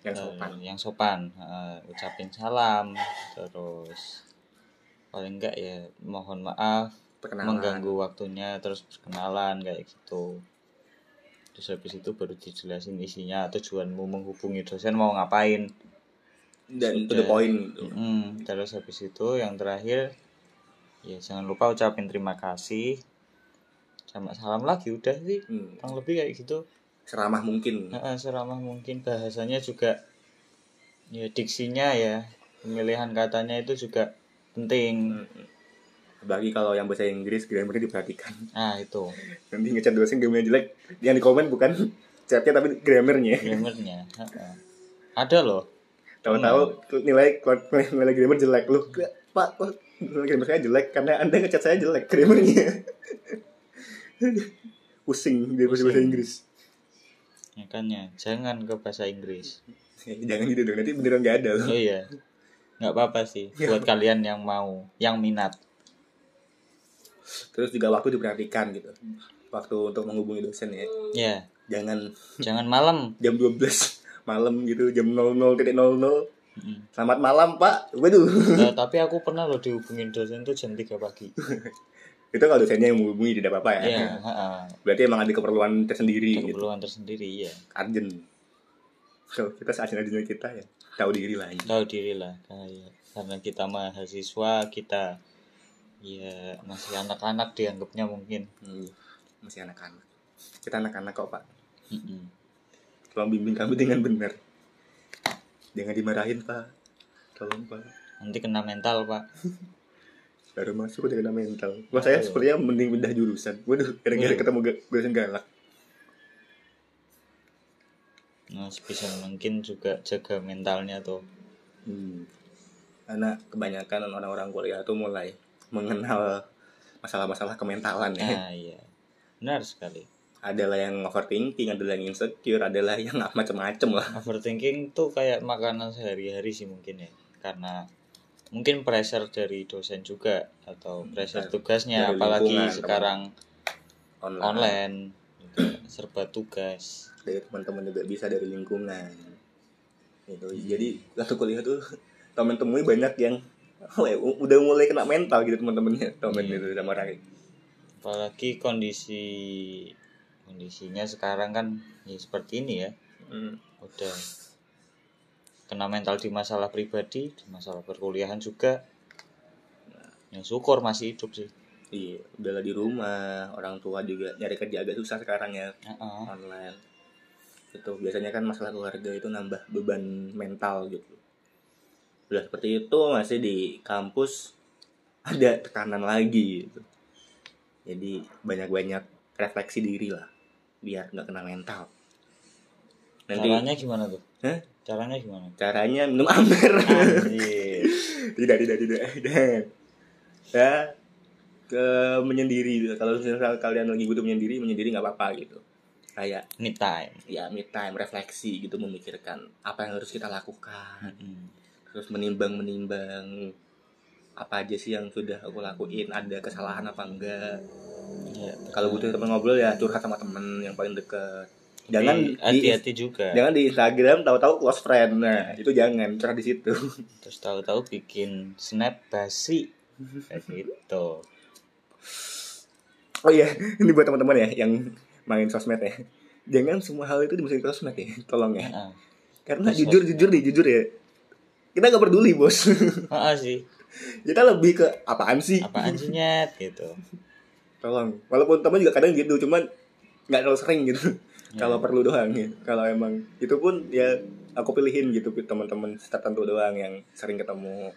yang Eh, sopan. yang sopan Eh, ucapin salam terus paling enggak ya mohon maaf perkenalan. mengganggu waktunya terus perkenalan kayak gitu. Terus habis itu baru dijelasin isinya tujuanmu menghubungi dosen mau ngapain. Dan to the point. Mm, terus habis itu yang terakhir ya jangan lupa ucapin terima kasih. Sama salam lagi udah sih Hmm, kurang lebih kayak gitu seramah mungkin. Heeh, seramah mungkin. Bahasanya juga ya diksinya ya pemilihan katanya itu juga penting. Bagi kalau yang bahasa Inggris grammarnya diperhatikan. Nah itu. Nanti ngecat dosen grammarnya jelek. Yang di komen bukan chatnya tapi grammarnya. Grammarnya heeh. ada loh. Tahu-tahu nilai nilai grammar jelek. Lu pak nilai grammar saya jelek? Karena anda ngecat saya jelek grammarnya. Pusing dia bahasa bahasa Pusing. Inggris makanya jangan ke bahasa Inggris. Jangan gitu dong nanti beneran gak ada loh. Oh iya. Nggak apa-apa sih buat kalian yang mau yang minat. Terus juga waktu diperhatikan gitu. Waktu untuk menghubungi dosen ya. Ya jangan. Jangan malam. Jam 12 malam gitu jam 00.00 Mm. selamat malam pak. Waduh. Eh, tapi aku pernah loh dihubungin dosen tuh jam 3 pagi itu kalau dosennya yang menghubungi tidak apa-apa ya. Iya, heeh. berarti emang ada keperluan tersendiri gitu. Keperluan tersendiri ya urgent. Kalau kita saat urgentnya kita ya tahu diri lah ya. tahu diri lah kayak karena kita mahasiswa kita ya masih anak-anak dianggapnya mungkin. Hmm, masih anak-anak. Kita anak-anak kok pak. Tolong bimbing kami dengan benar. Jangan dimarahin pak. Tolong pak. Nanti kena mental pak baru masuk udah kena mental wah saya sepertinya mending pindah jurusan waduh gara-gara Waduh. ketemu ga- dosen galak nah sebisa mungkin juga jaga mentalnya tuh Hmm. Karena kebanyakan orang-orang kuliah tuh mulai mengenal masalah-masalah kementalan ya. nah iya benar sekali Adalah yang overthinking, adalah yang insecure, adalah yang macam-macam lah. overthinking tuh kayak makanan sehari-hari sih mungkin ya karena mungkin pressure dari dosen juga atau pressure dari- tugasnya dari apalagi sekarang Online. online juga serba tugas Dari teman-teman juga bisa dari lingkungan. Gitu. Jadi waktu kuliah tuh temen temui banyak yang oh ya, udah mulai kena mental gitu teman-temannya temen Iya. itu sama Rai. apalagi kondisi kondisinya sekarang kan ya seperti ini ya Hmm. udah kena mental di masalah pribadi di masalah perkuliahan juga. Ya syukur masih hidup sih. Iya, udah di rumah, orang tua juga nyari kerja agak susah sekarang ya. Heeh. online. Itu biasanya kan masalah keluarga itu nambah beban mental gitu. Udah seperti itu masih di kampus ada tekanan lagi gitu. Jadi banyak-banyak refleksi diri lah biar nggak kena mental nanti caranya gimana tuh? Hah? caranya gimana? Caranya minum Anjir. tidak tidak tidak tidak. Ya ke menyendiri. Kalau misalnya kalian lagi butuh menyendiri menyendiri nggak apa-apa gitu. Kayak me time. ya me time refleksi gitu memikirkan apa yang harus kita lakukan. Mm-mm. terus menimbang menimbang apa aja sih yang sudah aku lakuin ada kesalahan apa enggak. Ya, kalau butuh teman ngobrol ya curhat sama temen yang paling deket jangan hati-hati juga. jangan di Instagram tahu-tahu close friend. Nah itu jangan curhat di situ. Terus tahu-tahu bikin snap basi. Kayak gitu. Oh iya ini buat teman-teman ya yang main sosmed ya. Jangan semua hal itu dimasukin ke sosmed ya tolong ya. Heeh. karena jujur sosmed. jujur nih jujur ya. Kita nggak peduli bos. Heeh sih. Kita lebih ke apaan sih? Apaan sih nyet gitu. Tolong. Walaupun teman juga kadang gitu cuman nggak terlalu sering gitu Ya. kalau perlu doang ya. Kalau emang itu pun ya aku pilihin gitu teman-teman tertentu doang yang sering ketemu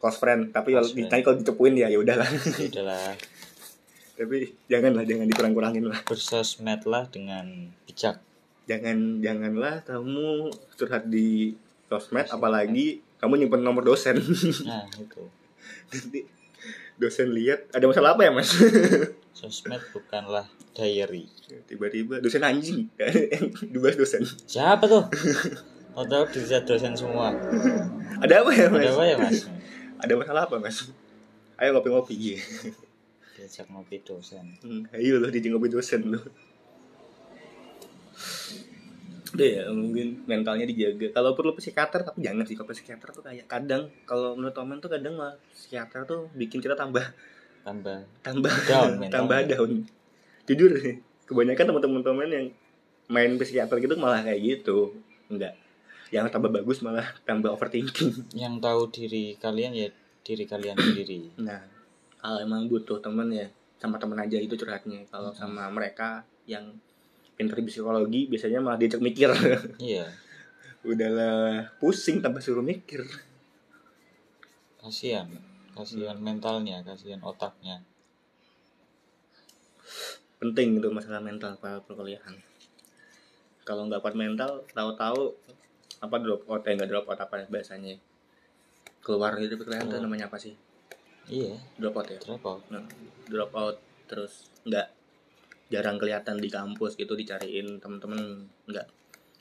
close friend. Tapi kalau Close friend. ditanya kalau dicepuin ya ya udahlah. Ya udahlah. Tapi janganlah jangan dikurang-kurangin lah. Bersosmed lah dengan bijak. Jangan janganlah kamu curhat di sosmed. apalagi kamu nyimpen nomor dosen. Nah itu. Nanti dosen lihat ada masalah apa ya mas sosmed bukanlah diary tiba-tiba dosen anjing dibahas dosen siapa tuh Tahu bisa dosen semua. Ada apa ya mas? Ada apa ya mas? Ada masalah apa mas? Ayo ngopi-ngopi iya. Diajak ngopi dosen. Hmm, ayo loh di ngopi dosen loh. Udah ya mungkin mentalnya dijaga. Kalau perlu psikiater tapi jangan sih kalau psikiater tuh kayak kadang kalau menurut Omen tuh kadang mah psikiater tuh bikin kita tambah Tambah tambah Down tambah down. Jujur sih, kebanyakan teman-teman yang main psikiater gitu malah kayak gitu. Enggak. Yang tambah bagus malah tambah overthinking. yang tahu diri kalian ya diri kalian sendiri. Nah, kalau emang butuh temen ya sama temen aja itu curhatnya. Kalau sama mereka yang pinter psikologi biasanya malah diajak mikir. Iya, Udahlah pusing tambah suruh mikir. kasihan. Kasihan mentalnya, kasihan otaknya. Penting itu masalah mental pada perkuliahan. Kalau nggak kuat mental, tahu-tahu apa drop out ya nggak drop out apa biasanya keluar gitu perkuliahan Keluar. namanya apa sih Iya, drop out ya drop out. nah, drop out terus nggak jarang kelihatan di kampus gitu dicariin temen-temen nggak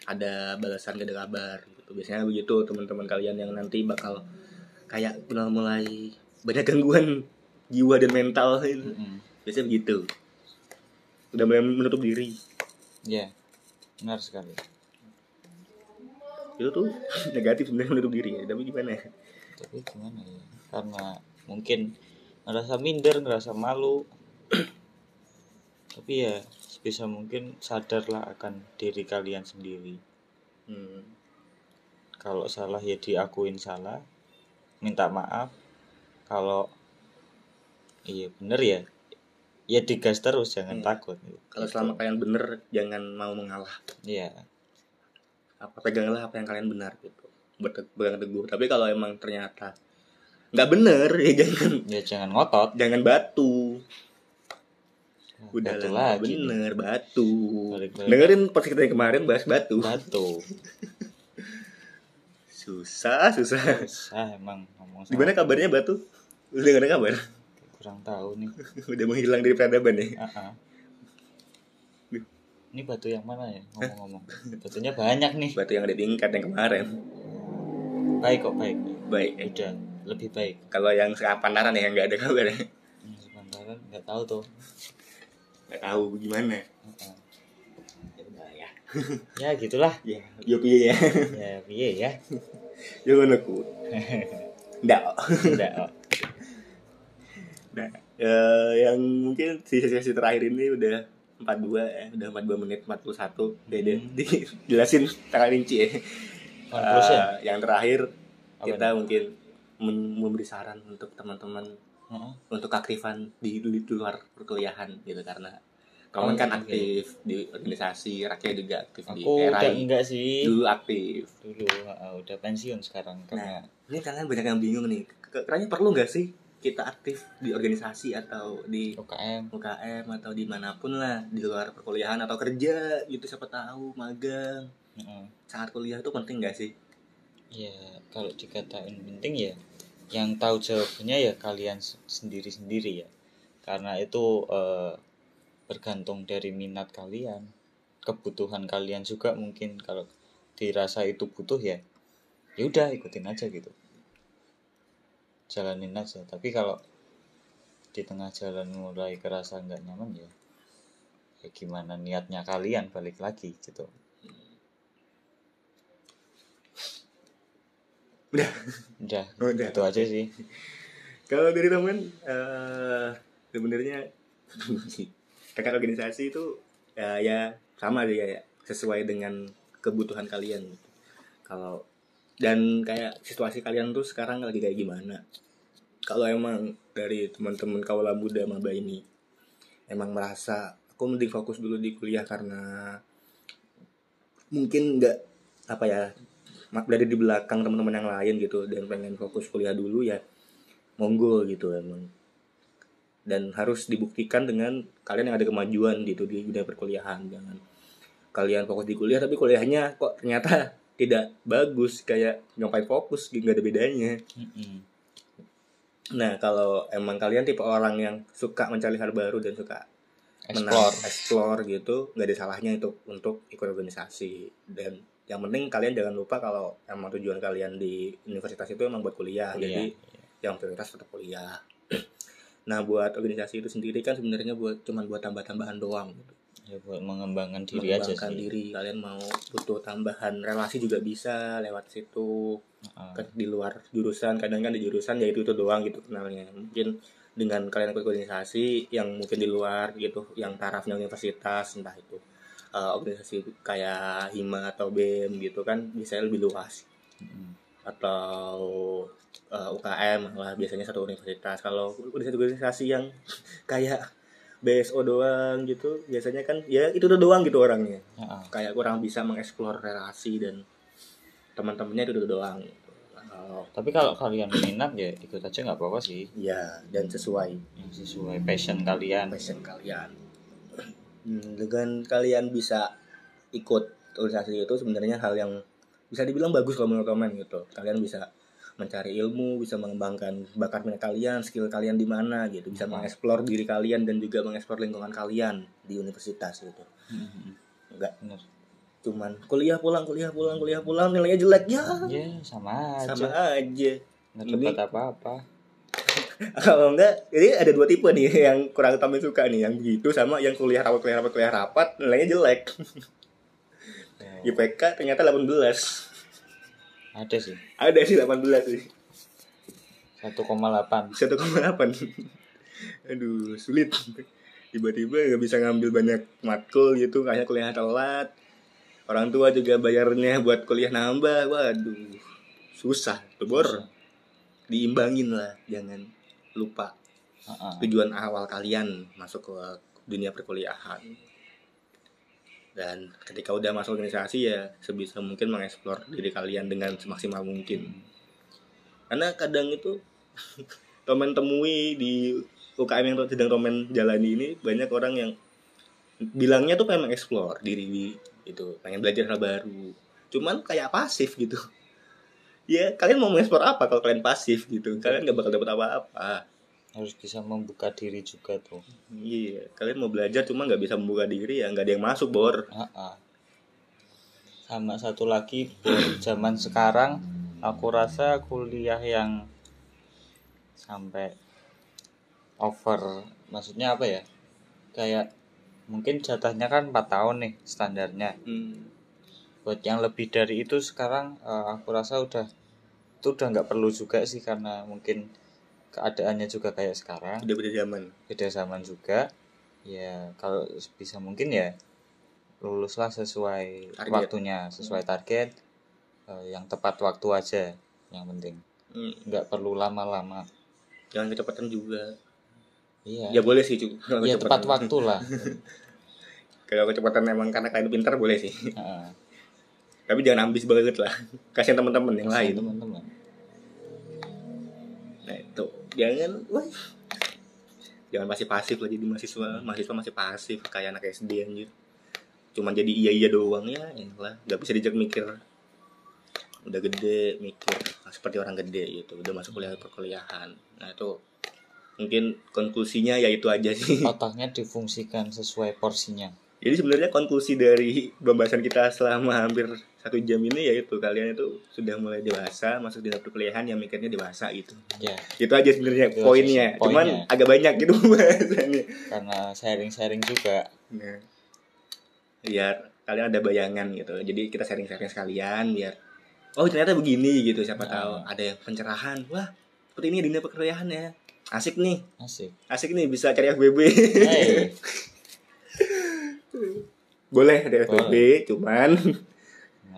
ada balasan gak ada kabar gitu biasanya begitu teman-teman kalian yang nanti bakal kayak udah mulai banyak gangguan jiwa dan mental gitu. Mm-mm. biasanya begitu udah mulai menutup diri Iya, benar sekali. itu tuh negatif sebenarnya menutup diri ya tapi gimana Tapi gimana ya? Karena mungkin ngerasa minder, ngerasa malu. Tapi ya sebisa mungkin sadarlah akan diri kalian sendiri. hmm. Kalau salah ya diakuin salah, minta maaf. Kalau iya bener ya, ya digas terus jangan Hmm. takut. kalau selama kalian bener jangan mau mengalah Iya, apa peganglah apa yang kalian benar gitu berpegang teguh tapi kalau emang ternyata nggak bener ya jangan ya jangan ngotot. jangan batu udah Batu lah lagi bener batu Balik-balik. dengerin podcast kita yang kemarin bahas batu Batu. susah susah Susah emang ngomong gimana kabarnya batu udah gak ada kabar kurang tahu nih. udah menghilang dari peradaban ya Ah, ah. Ini batu yang mana ya ngomong-ngomong? Batunya banyak nih. batu yang ada di tingkat yang kemarin Baik kok baik. baik. Udah lebih baik. kalau yang sepantaran ya nggak ada kabar ya Sementara nggak tahu tuh. nggak tahu gimana Ah, ah. Ya ya Ya gitulah. ya yo piye ya Ya piye ya. yo ngono ku ndak oh. Nah, eh, yang mungkin di sesi terakhir ini udah 42 ya, udah 42 menit 41. Dede Hmm. dijelasin tangan rinci ya. Eh, yang terakhir Apa kita mungkin men- memberi saran untuk teman-teman Heeh. untuk aktifan di, di luar perkuliahan gitu karena kamu kan oke. aktif di organisasi, rakyat juga aktif di Aku udah enggak sih. Dulu aktif. Dulu ah, udah pensiun sekarang karena Ini kalian banyak yang bingung nih. Ke- Kayaknya perlu nggak sih kita aktif di organisasi atau di UKM. UKM atau di mana pun lah di luar perkuliahan atau kerja gitu siapa tahu magang Heeh. saat kuliah itu penting gak sih Ya kalau dikatain penting ya yang tahu jawabannya ya kalian se- sendiri-sendiri ya karena itu eh, bergantung dari minat kalian. Kebutuhan kalian juga mungkin kalau dirasa itu butuh ya ya udah ikutin aja gitu. Jalanin aja. Tapi kalau di tengah jalan mulai kerasa nggak nyaman ya ya gimana niatnya kalian balik lagi gitu. Udah. Udah Udah. itu aja sih. Kalau dari temen eh sebenarnya kakak organisasi itu ya, ya sama sih kayak sesuai dengan kebutuhan kalian kalau dan kayak situasi kalian tuh sekarang lagi kayak gimana? Kalau emang dari teman-teman kaula muda maba ini emang merasa aku mending fokus dulu di kuliah karena mungkin nggak apa ya berada di belakang teman-teman yang lain gitu dan pengen fokus kuliah dulu ya monggo gitu emang dan harus dibuktikan dengan kalian yang ada kemajuan gitu di dunia perkuliahan jangan kalian fokus di kuliah tapi kuliahnya kok ternyata tidak bagus kayak ngapain fokus nggak ada bedanya. Mm-mm. nah kalau emang kalian tipe orang yang suka mencari hal baru dan suka menang- explore. explore gitu nggak ada salahnya itu untuk ikut organisasi. Dan yang penting kalian jangan lupa kalau emang tujuan kalian di universitas itu emang buat kuliah Kuliah, jadi yang prioritas tetap kuliah nah buat organisasi itu sendiri kan sebenarnya buat cuman buat tambah-tambahan doang gitu. ya buat mengembangkan diri aja mengembangkan sih diri kalian mau butuh tambahan relasi juga bisa lewat situ Heeh. kan di luar jurusan kadang kan di jurusan ya itu itu doang gitu kenalnya mungkin dengan kalian ikut organisasi yang mungkin di luar gitu yang tarafnya universitas entah itu eh, organisasi kayak hima atau bem gitu kan bisa lebih luas Mm. atau eh, UKM lah biasanya satu universitas. Kalau organisasi-organisasi yang kayak BSO doang gitu biasanya kan ya itu tuh doang gitu orangnya. Heeh. kayak kurang bisa mengeksplor relasi dan teman-temannya itu doang. Gitu. Kalau- tapi kalau kalian minat ya ikut aja nggak apa-apa sih. Ya dan sesuai. Yang sesuai passion kalian. Passion kalian. Hmm, dengan kalian bisa ikut organisasi itu sebenarnya hal yang bisa dibilang bagus kalau menurut teman gitu. Kalian bisa mencari ilmu bisa mengembangkan bakat minat kalian skill kalian di mana gitu. Bisa Hmm. mengeksplor diri kalian dan juga mengeksplor lingkungan kalian di universitas gitu. Mhm. enggak. Bener. cuman kuliah pulang kuliah pulang kuliah pulang nilainya jelek. Ya. Ya sama aja. Sama aja. Nggak dapat apa-apa. Kalau enggak jadi ada dua tipe nih yang kurang Tommy suka nih. Yang begitu sama yang kuliah rapat kuliah rapat kuliah rapat nilainya jelek. Oh, IPK ternyata 18 ada sih. Ada sih 18 sih. 1,8 1,8 aduh sulit. Tiba-tiba nggak bisa ngambil banyak matkul gitu kayaknya kuliah telat. Orang tua juga bayarnya buat kuliah nambah. Waduh susah tuh bor diimbangin lah jangan lupa. Tujuan awal kalian masuk ke dunia perkuliahan dan ketika udah masuk organisasi ya sebisa mungkin mengeksplor diri kalian dengan semaksimal mungkin. Karena kadang itu Tomen temui di UKM yang sedang Tomen jalani ini banyak orang yang bilangnya tuh pengen mengeksplor diri di itu pengen belajar hal baru. Cuman kayak pasif gitu. Ya kalian mau mengeksplor apa kalau kalian pasif gitu? Kalian nggak bakal dapat apa-apa harus bisa membuka diri juga tuh Iya, kalian mau belajar cuma nggak bisa membuka diri ya nggak ada yang masuk bor. Heeh. sama satu lagi zaman sekarang aku rasa kuliah yang sampai over maksudnya apa ya kayak mungkin jatahnya kan 4 tahun nih standarnya Hmm. buat yang lebih dari itu sekarang eh, aku rasa udah itu udah nggak perlu juga sih karena mungkin keadaannya juga kayak sekarang Udah beda zaman. beda zaman juga ya kalau bisa mungkin ya luluslah sesuai Target. waktunya sesuai target eh, yang tepat waktu aja yang penting Hmm. nggak perlu lama-lama Jangan kecepatan juga. iya Ya boleh sih cu. Kalau ya tepat waktu lah Kalau kecepatan emang karena kalian pintar boleh sih. Tapi jangan ambis banget lah. Kasihan teman-teman yang lain. teman-teman jangan wah. Jangan masih pasif lah jadi mahasiswa. Mahasiswa masih pasif kayak anak SD anjir. Cuman jadi iya iya doang ya, lah. Gak bisa dijak mikir. Udah gede mikir nah, seperti orang gede gitu. Udah masuk kuliah perkuliahan. Nah itu mungkin konklusinya ya itu aja sih. otaknya difungsikan sesuai porsinya Jadi sebenarnya konklusi dari pembahasan kita selama hampir satu jam ini yaitu kalian itu sudah mulai dewasa masuk di perkuliahan yang mikirnya dewasa gitu. ya Itu aja sebenarnya Itu poinnya. sih, Cuman poinnya. agak banyak gitu pembahasannya. karena sharing-sharing juga Nah, biar kalian ada bayangan gitu. Jadi kita sharing-sharing sekalian biar oh ternyata begini gitu siapa Nah. tahu ada yang pencerahan. Wah, seperti ini dunia perkuliahan ya. Asik nih. asik Asik nih bisa cari FBB. hey Boleh ada FBB, cuman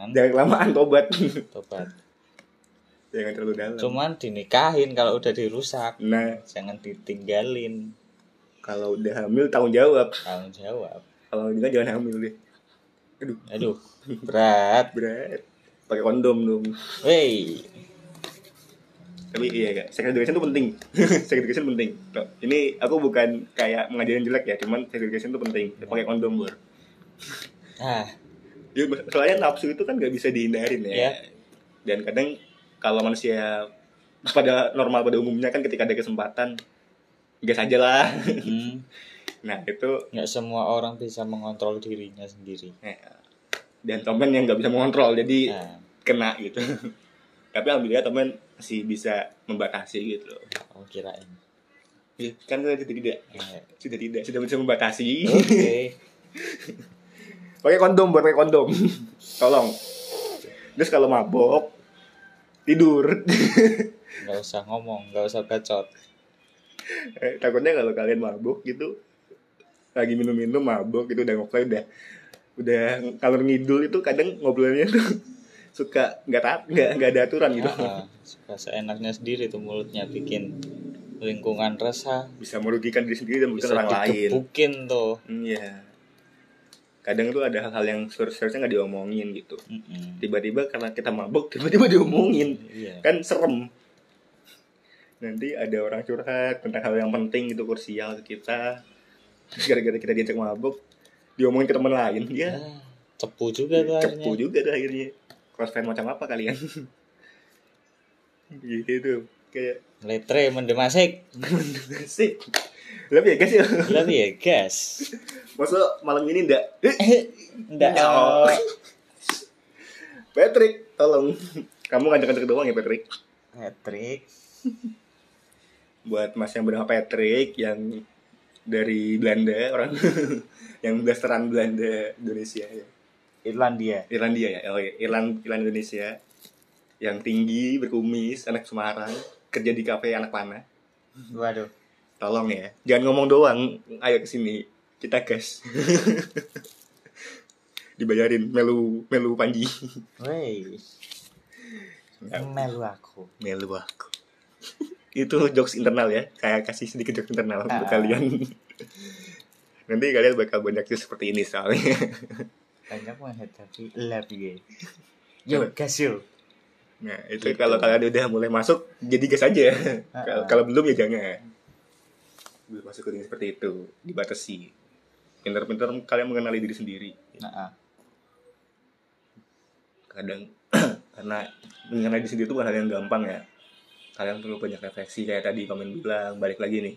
Jangan jangan kelamaan tobat. tobat jangan terlalu dalam. cuman dinikahin kalau udah dirusak Nah, jangan ditinggalin kalau udah hamil tanggung jawab. tanggung jawab Kalau enggak jangan hamil deh. Aduh, aduh berat berat. Pakai kondom dong. wey Tapi iya kak, sex education itu penting. sex education penting. Ini aku bukan kayak mengajarin jelek ya, cuman sex education itu penting. Pakai kondom bor. ah Ya, soalnya nafsu itu kan nggak bisa dihindarin ya. Iya. Dan kadang kalau manusia pada normal pada umumnya kan ketika ada kesempatan gas aja lah. hmm, Nah itu nggak semua orang bisa mengontrol dirinya sendiri eh, dan Tomen yang nggak bisa mengontrol jadi Nah, kena gitu tapi alhamdulillah Tomen masih bisa membatasi gitu loh oh kirain. Ya, kan sudah tidak sudah tidak sudah bisa membatasi Oke. pakai kondom buat pakai kondom tolong terus kalau mabok tidur Nggak usah ngomong, nggak usah bacot. Eh, takutnya kalau kalian mabuk gitu lagi minum-minum mabuk gitu udah ngobrol udah udah kalau ngidul itu kadang ngobrolnya tuh suka nggak taat nggak nggak ada aturan gitu Ah, suka seenaknya sendiri tuh mulutnya bikin lingkungan resah. bisa merugikan diri sendiri dan merugikan Bisa orang lain digebukin tuh. iya kadang tuh ada hal-hal yang seharusnya nggak diomongin gitu. Tiba-tiba karena kita mabuk tiba-tiba diomongin. Iya. kan serem. Nanti ada orang curhat tentang hal yang penting gitu kursial ke kita. Terus gara-gara kita diajak mabuk diomongin ke teman lain ya. Ah, cepu juga tuh cepu akhirnya. juga tuh akhirnya. Cross fan macam apa kalian? Gitu. Kayak Letre mendemasik. sih lebih ya guys ya Lebih ya, guys. masa malam ini ndak Nggak. No. Patrick tolong kamu ngajak-ngajak doang ya Patrick Patrick. buat mas yang bernama Patrick yang dari Belanda orang yang blasteran Belanda Indonesia ya Irlandia. Irlandia ya oh iya. Irland Irland Indonesia yang tinggi berkumis anak Semarang kerja di kafe anak panah Waduh. Tolong ya. Jangan ngomong doang. Ayo ke sini kita gas. Dibayarin. Melu melu panji. Wey. Melu aku. melu aku. Itu jokes internal ya. Kayak kasih sedikit jokes internal untuk Ah. kalian. Nanti kalian bakal banyak jokes seperti ini soalnya. Banyak menghadapi lebih. Yo, gas nah itu Gitu. kalau kalian udah mulai masuk jadi gas aja. Kalau ah. kalau belum ya jangan masuk ke dunia seperti itu dibatasi. Pintar-pintar kalian mengenali diri sendiri. Nah, ah. kadang karena mengenali diri sendiri itu bukan hal yang gampang ya. Kalian perlu banyak refleksi kayak tadi komen bilang balik lagi nih.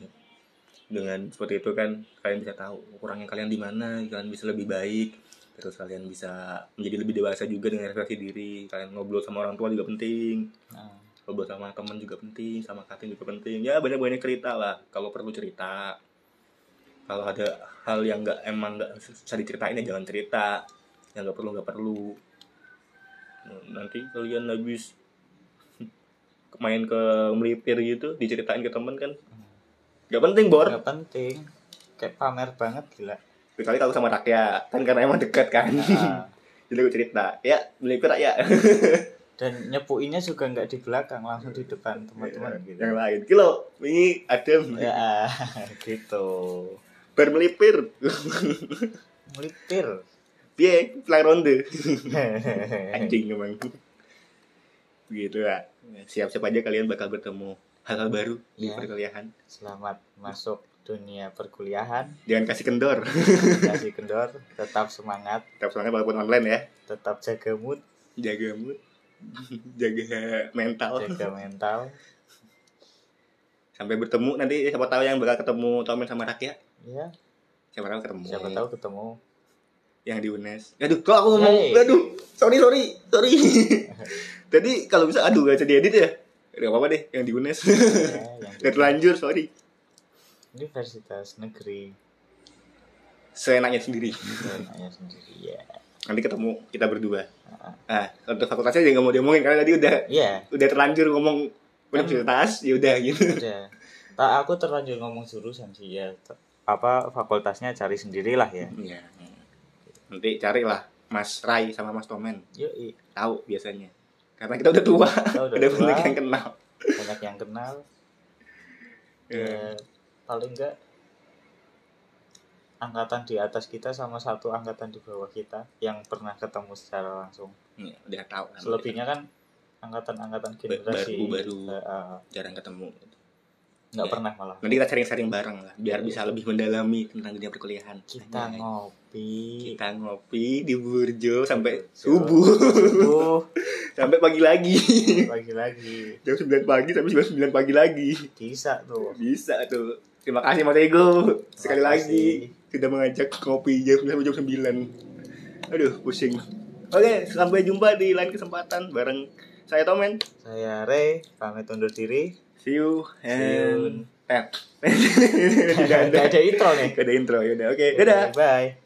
Dengan seperti itu kan kalian bisa tahu kurangnya kalian di mana kalian bisa lebih baik. Terus kalian bisa menjadi lebih dewasa juga dengan refleksi diri. Kalian ngobrol sama orang tua juga penting. Nah, ngobrol sama teman juga penting sama kating juga penting. Ya banyak banyak cerita lah. Kalau perlu cerita. Kalau ada hal yang nggak emang nggak susah diceritain ya jangan cerita. Yang nggak perlu nggak perlu. Nanti kalian habis main ke melipir gitu diceritain ke temen kan. Nggak penting bor. Nggak penting. Kayak pamer banget gila. kecuali kalau sama rakyat. Kan karena emang deket kan. Nah, jadi gue cerita. Ya melipir ya dan nyepuinnya juga nggak di belakang, langsung di depan teman-teman gitu. yang lain kilo ini ada Ya, gitu. bar melipir Melipir. Piye, fly ronde. Anjing emang. Begitu ya. Siap-siap aja kalian bakal bertemu hal-hal baru di Ya. perkuliahan. Selamat masuk dunia perkuliahan. Jangan kasih kendor. Kasih kendor, tetap semangat, Tetap semangat walaupun online ya. tetap jaga mood, Jaga mood. Jaga mental. jaga mental. Sampai bertemu nanti siapa tahu yang bakal ketemu Tomen sama Rakyat. Ya, Siapa tahu ketemu. siapa tahu ketemu. Yang di UNES. Aduh, kok aku ngomong. Hey. Aduh, sorry, sorry, sorry. Tadi kalau bisa aduh gak bisa diedit ya. Gak apa-apa deh, yang di UNES. Ya, yang Udah terlanjur, sorry. Universitas Negeri Seenaknya sendiri. Zona sendiri ya. Nanti ketemu kita berdua Ah. nah untuk fakultasnya juga nggak mau diomongin karena tadi udah Iya, udah terlanjur ngomong universitas ya udah gitu udah. Tak aku terlanjur ngomong jurusan sih ya. Apa fakultasnya cari sendirilah ya. Iya. nanti carilah Mas Rai sama Mas Tomen Yuk, tahu biasanya karena kita udah tua Kita udah udah tua. banyak yang kenal banyak yang kenal. Iya. Ya, paling enggak angkatan di atas kita sama satu angkatan di bawah kita yang pernah ketemu secara langsung. Iya, udah tahu kan. Selebihnya kan angkatan-angkatan generasi baru-baru. eh, eh, jarang ketemu nggak Iya. pernah malah. nanti kita sharing-sharing bareng lah biar bisa lebih mendalami tentang dunia perkuliahan Kita Anjay. ngopi. kita ngopi di Burjo sampai Burjo. subuh Subuh sampai pagi lagi lagi-lagi jam 9 pagi sampai jam 9 pagi lagi bisa tuh. Bisa tuh. Terima kasih Mas Ego sekali lagi sudah mengajak kopi jam jam 9. Aduh, pusing. Oke, sampai jumpa di lain kesempatan bareng saya Tomen. Saya Ray, pamit undur diri. See you See you. and eh. Tidak ada. Gak ada intro nih. Gak ada intro ya udah. Oke, dadah. Bye.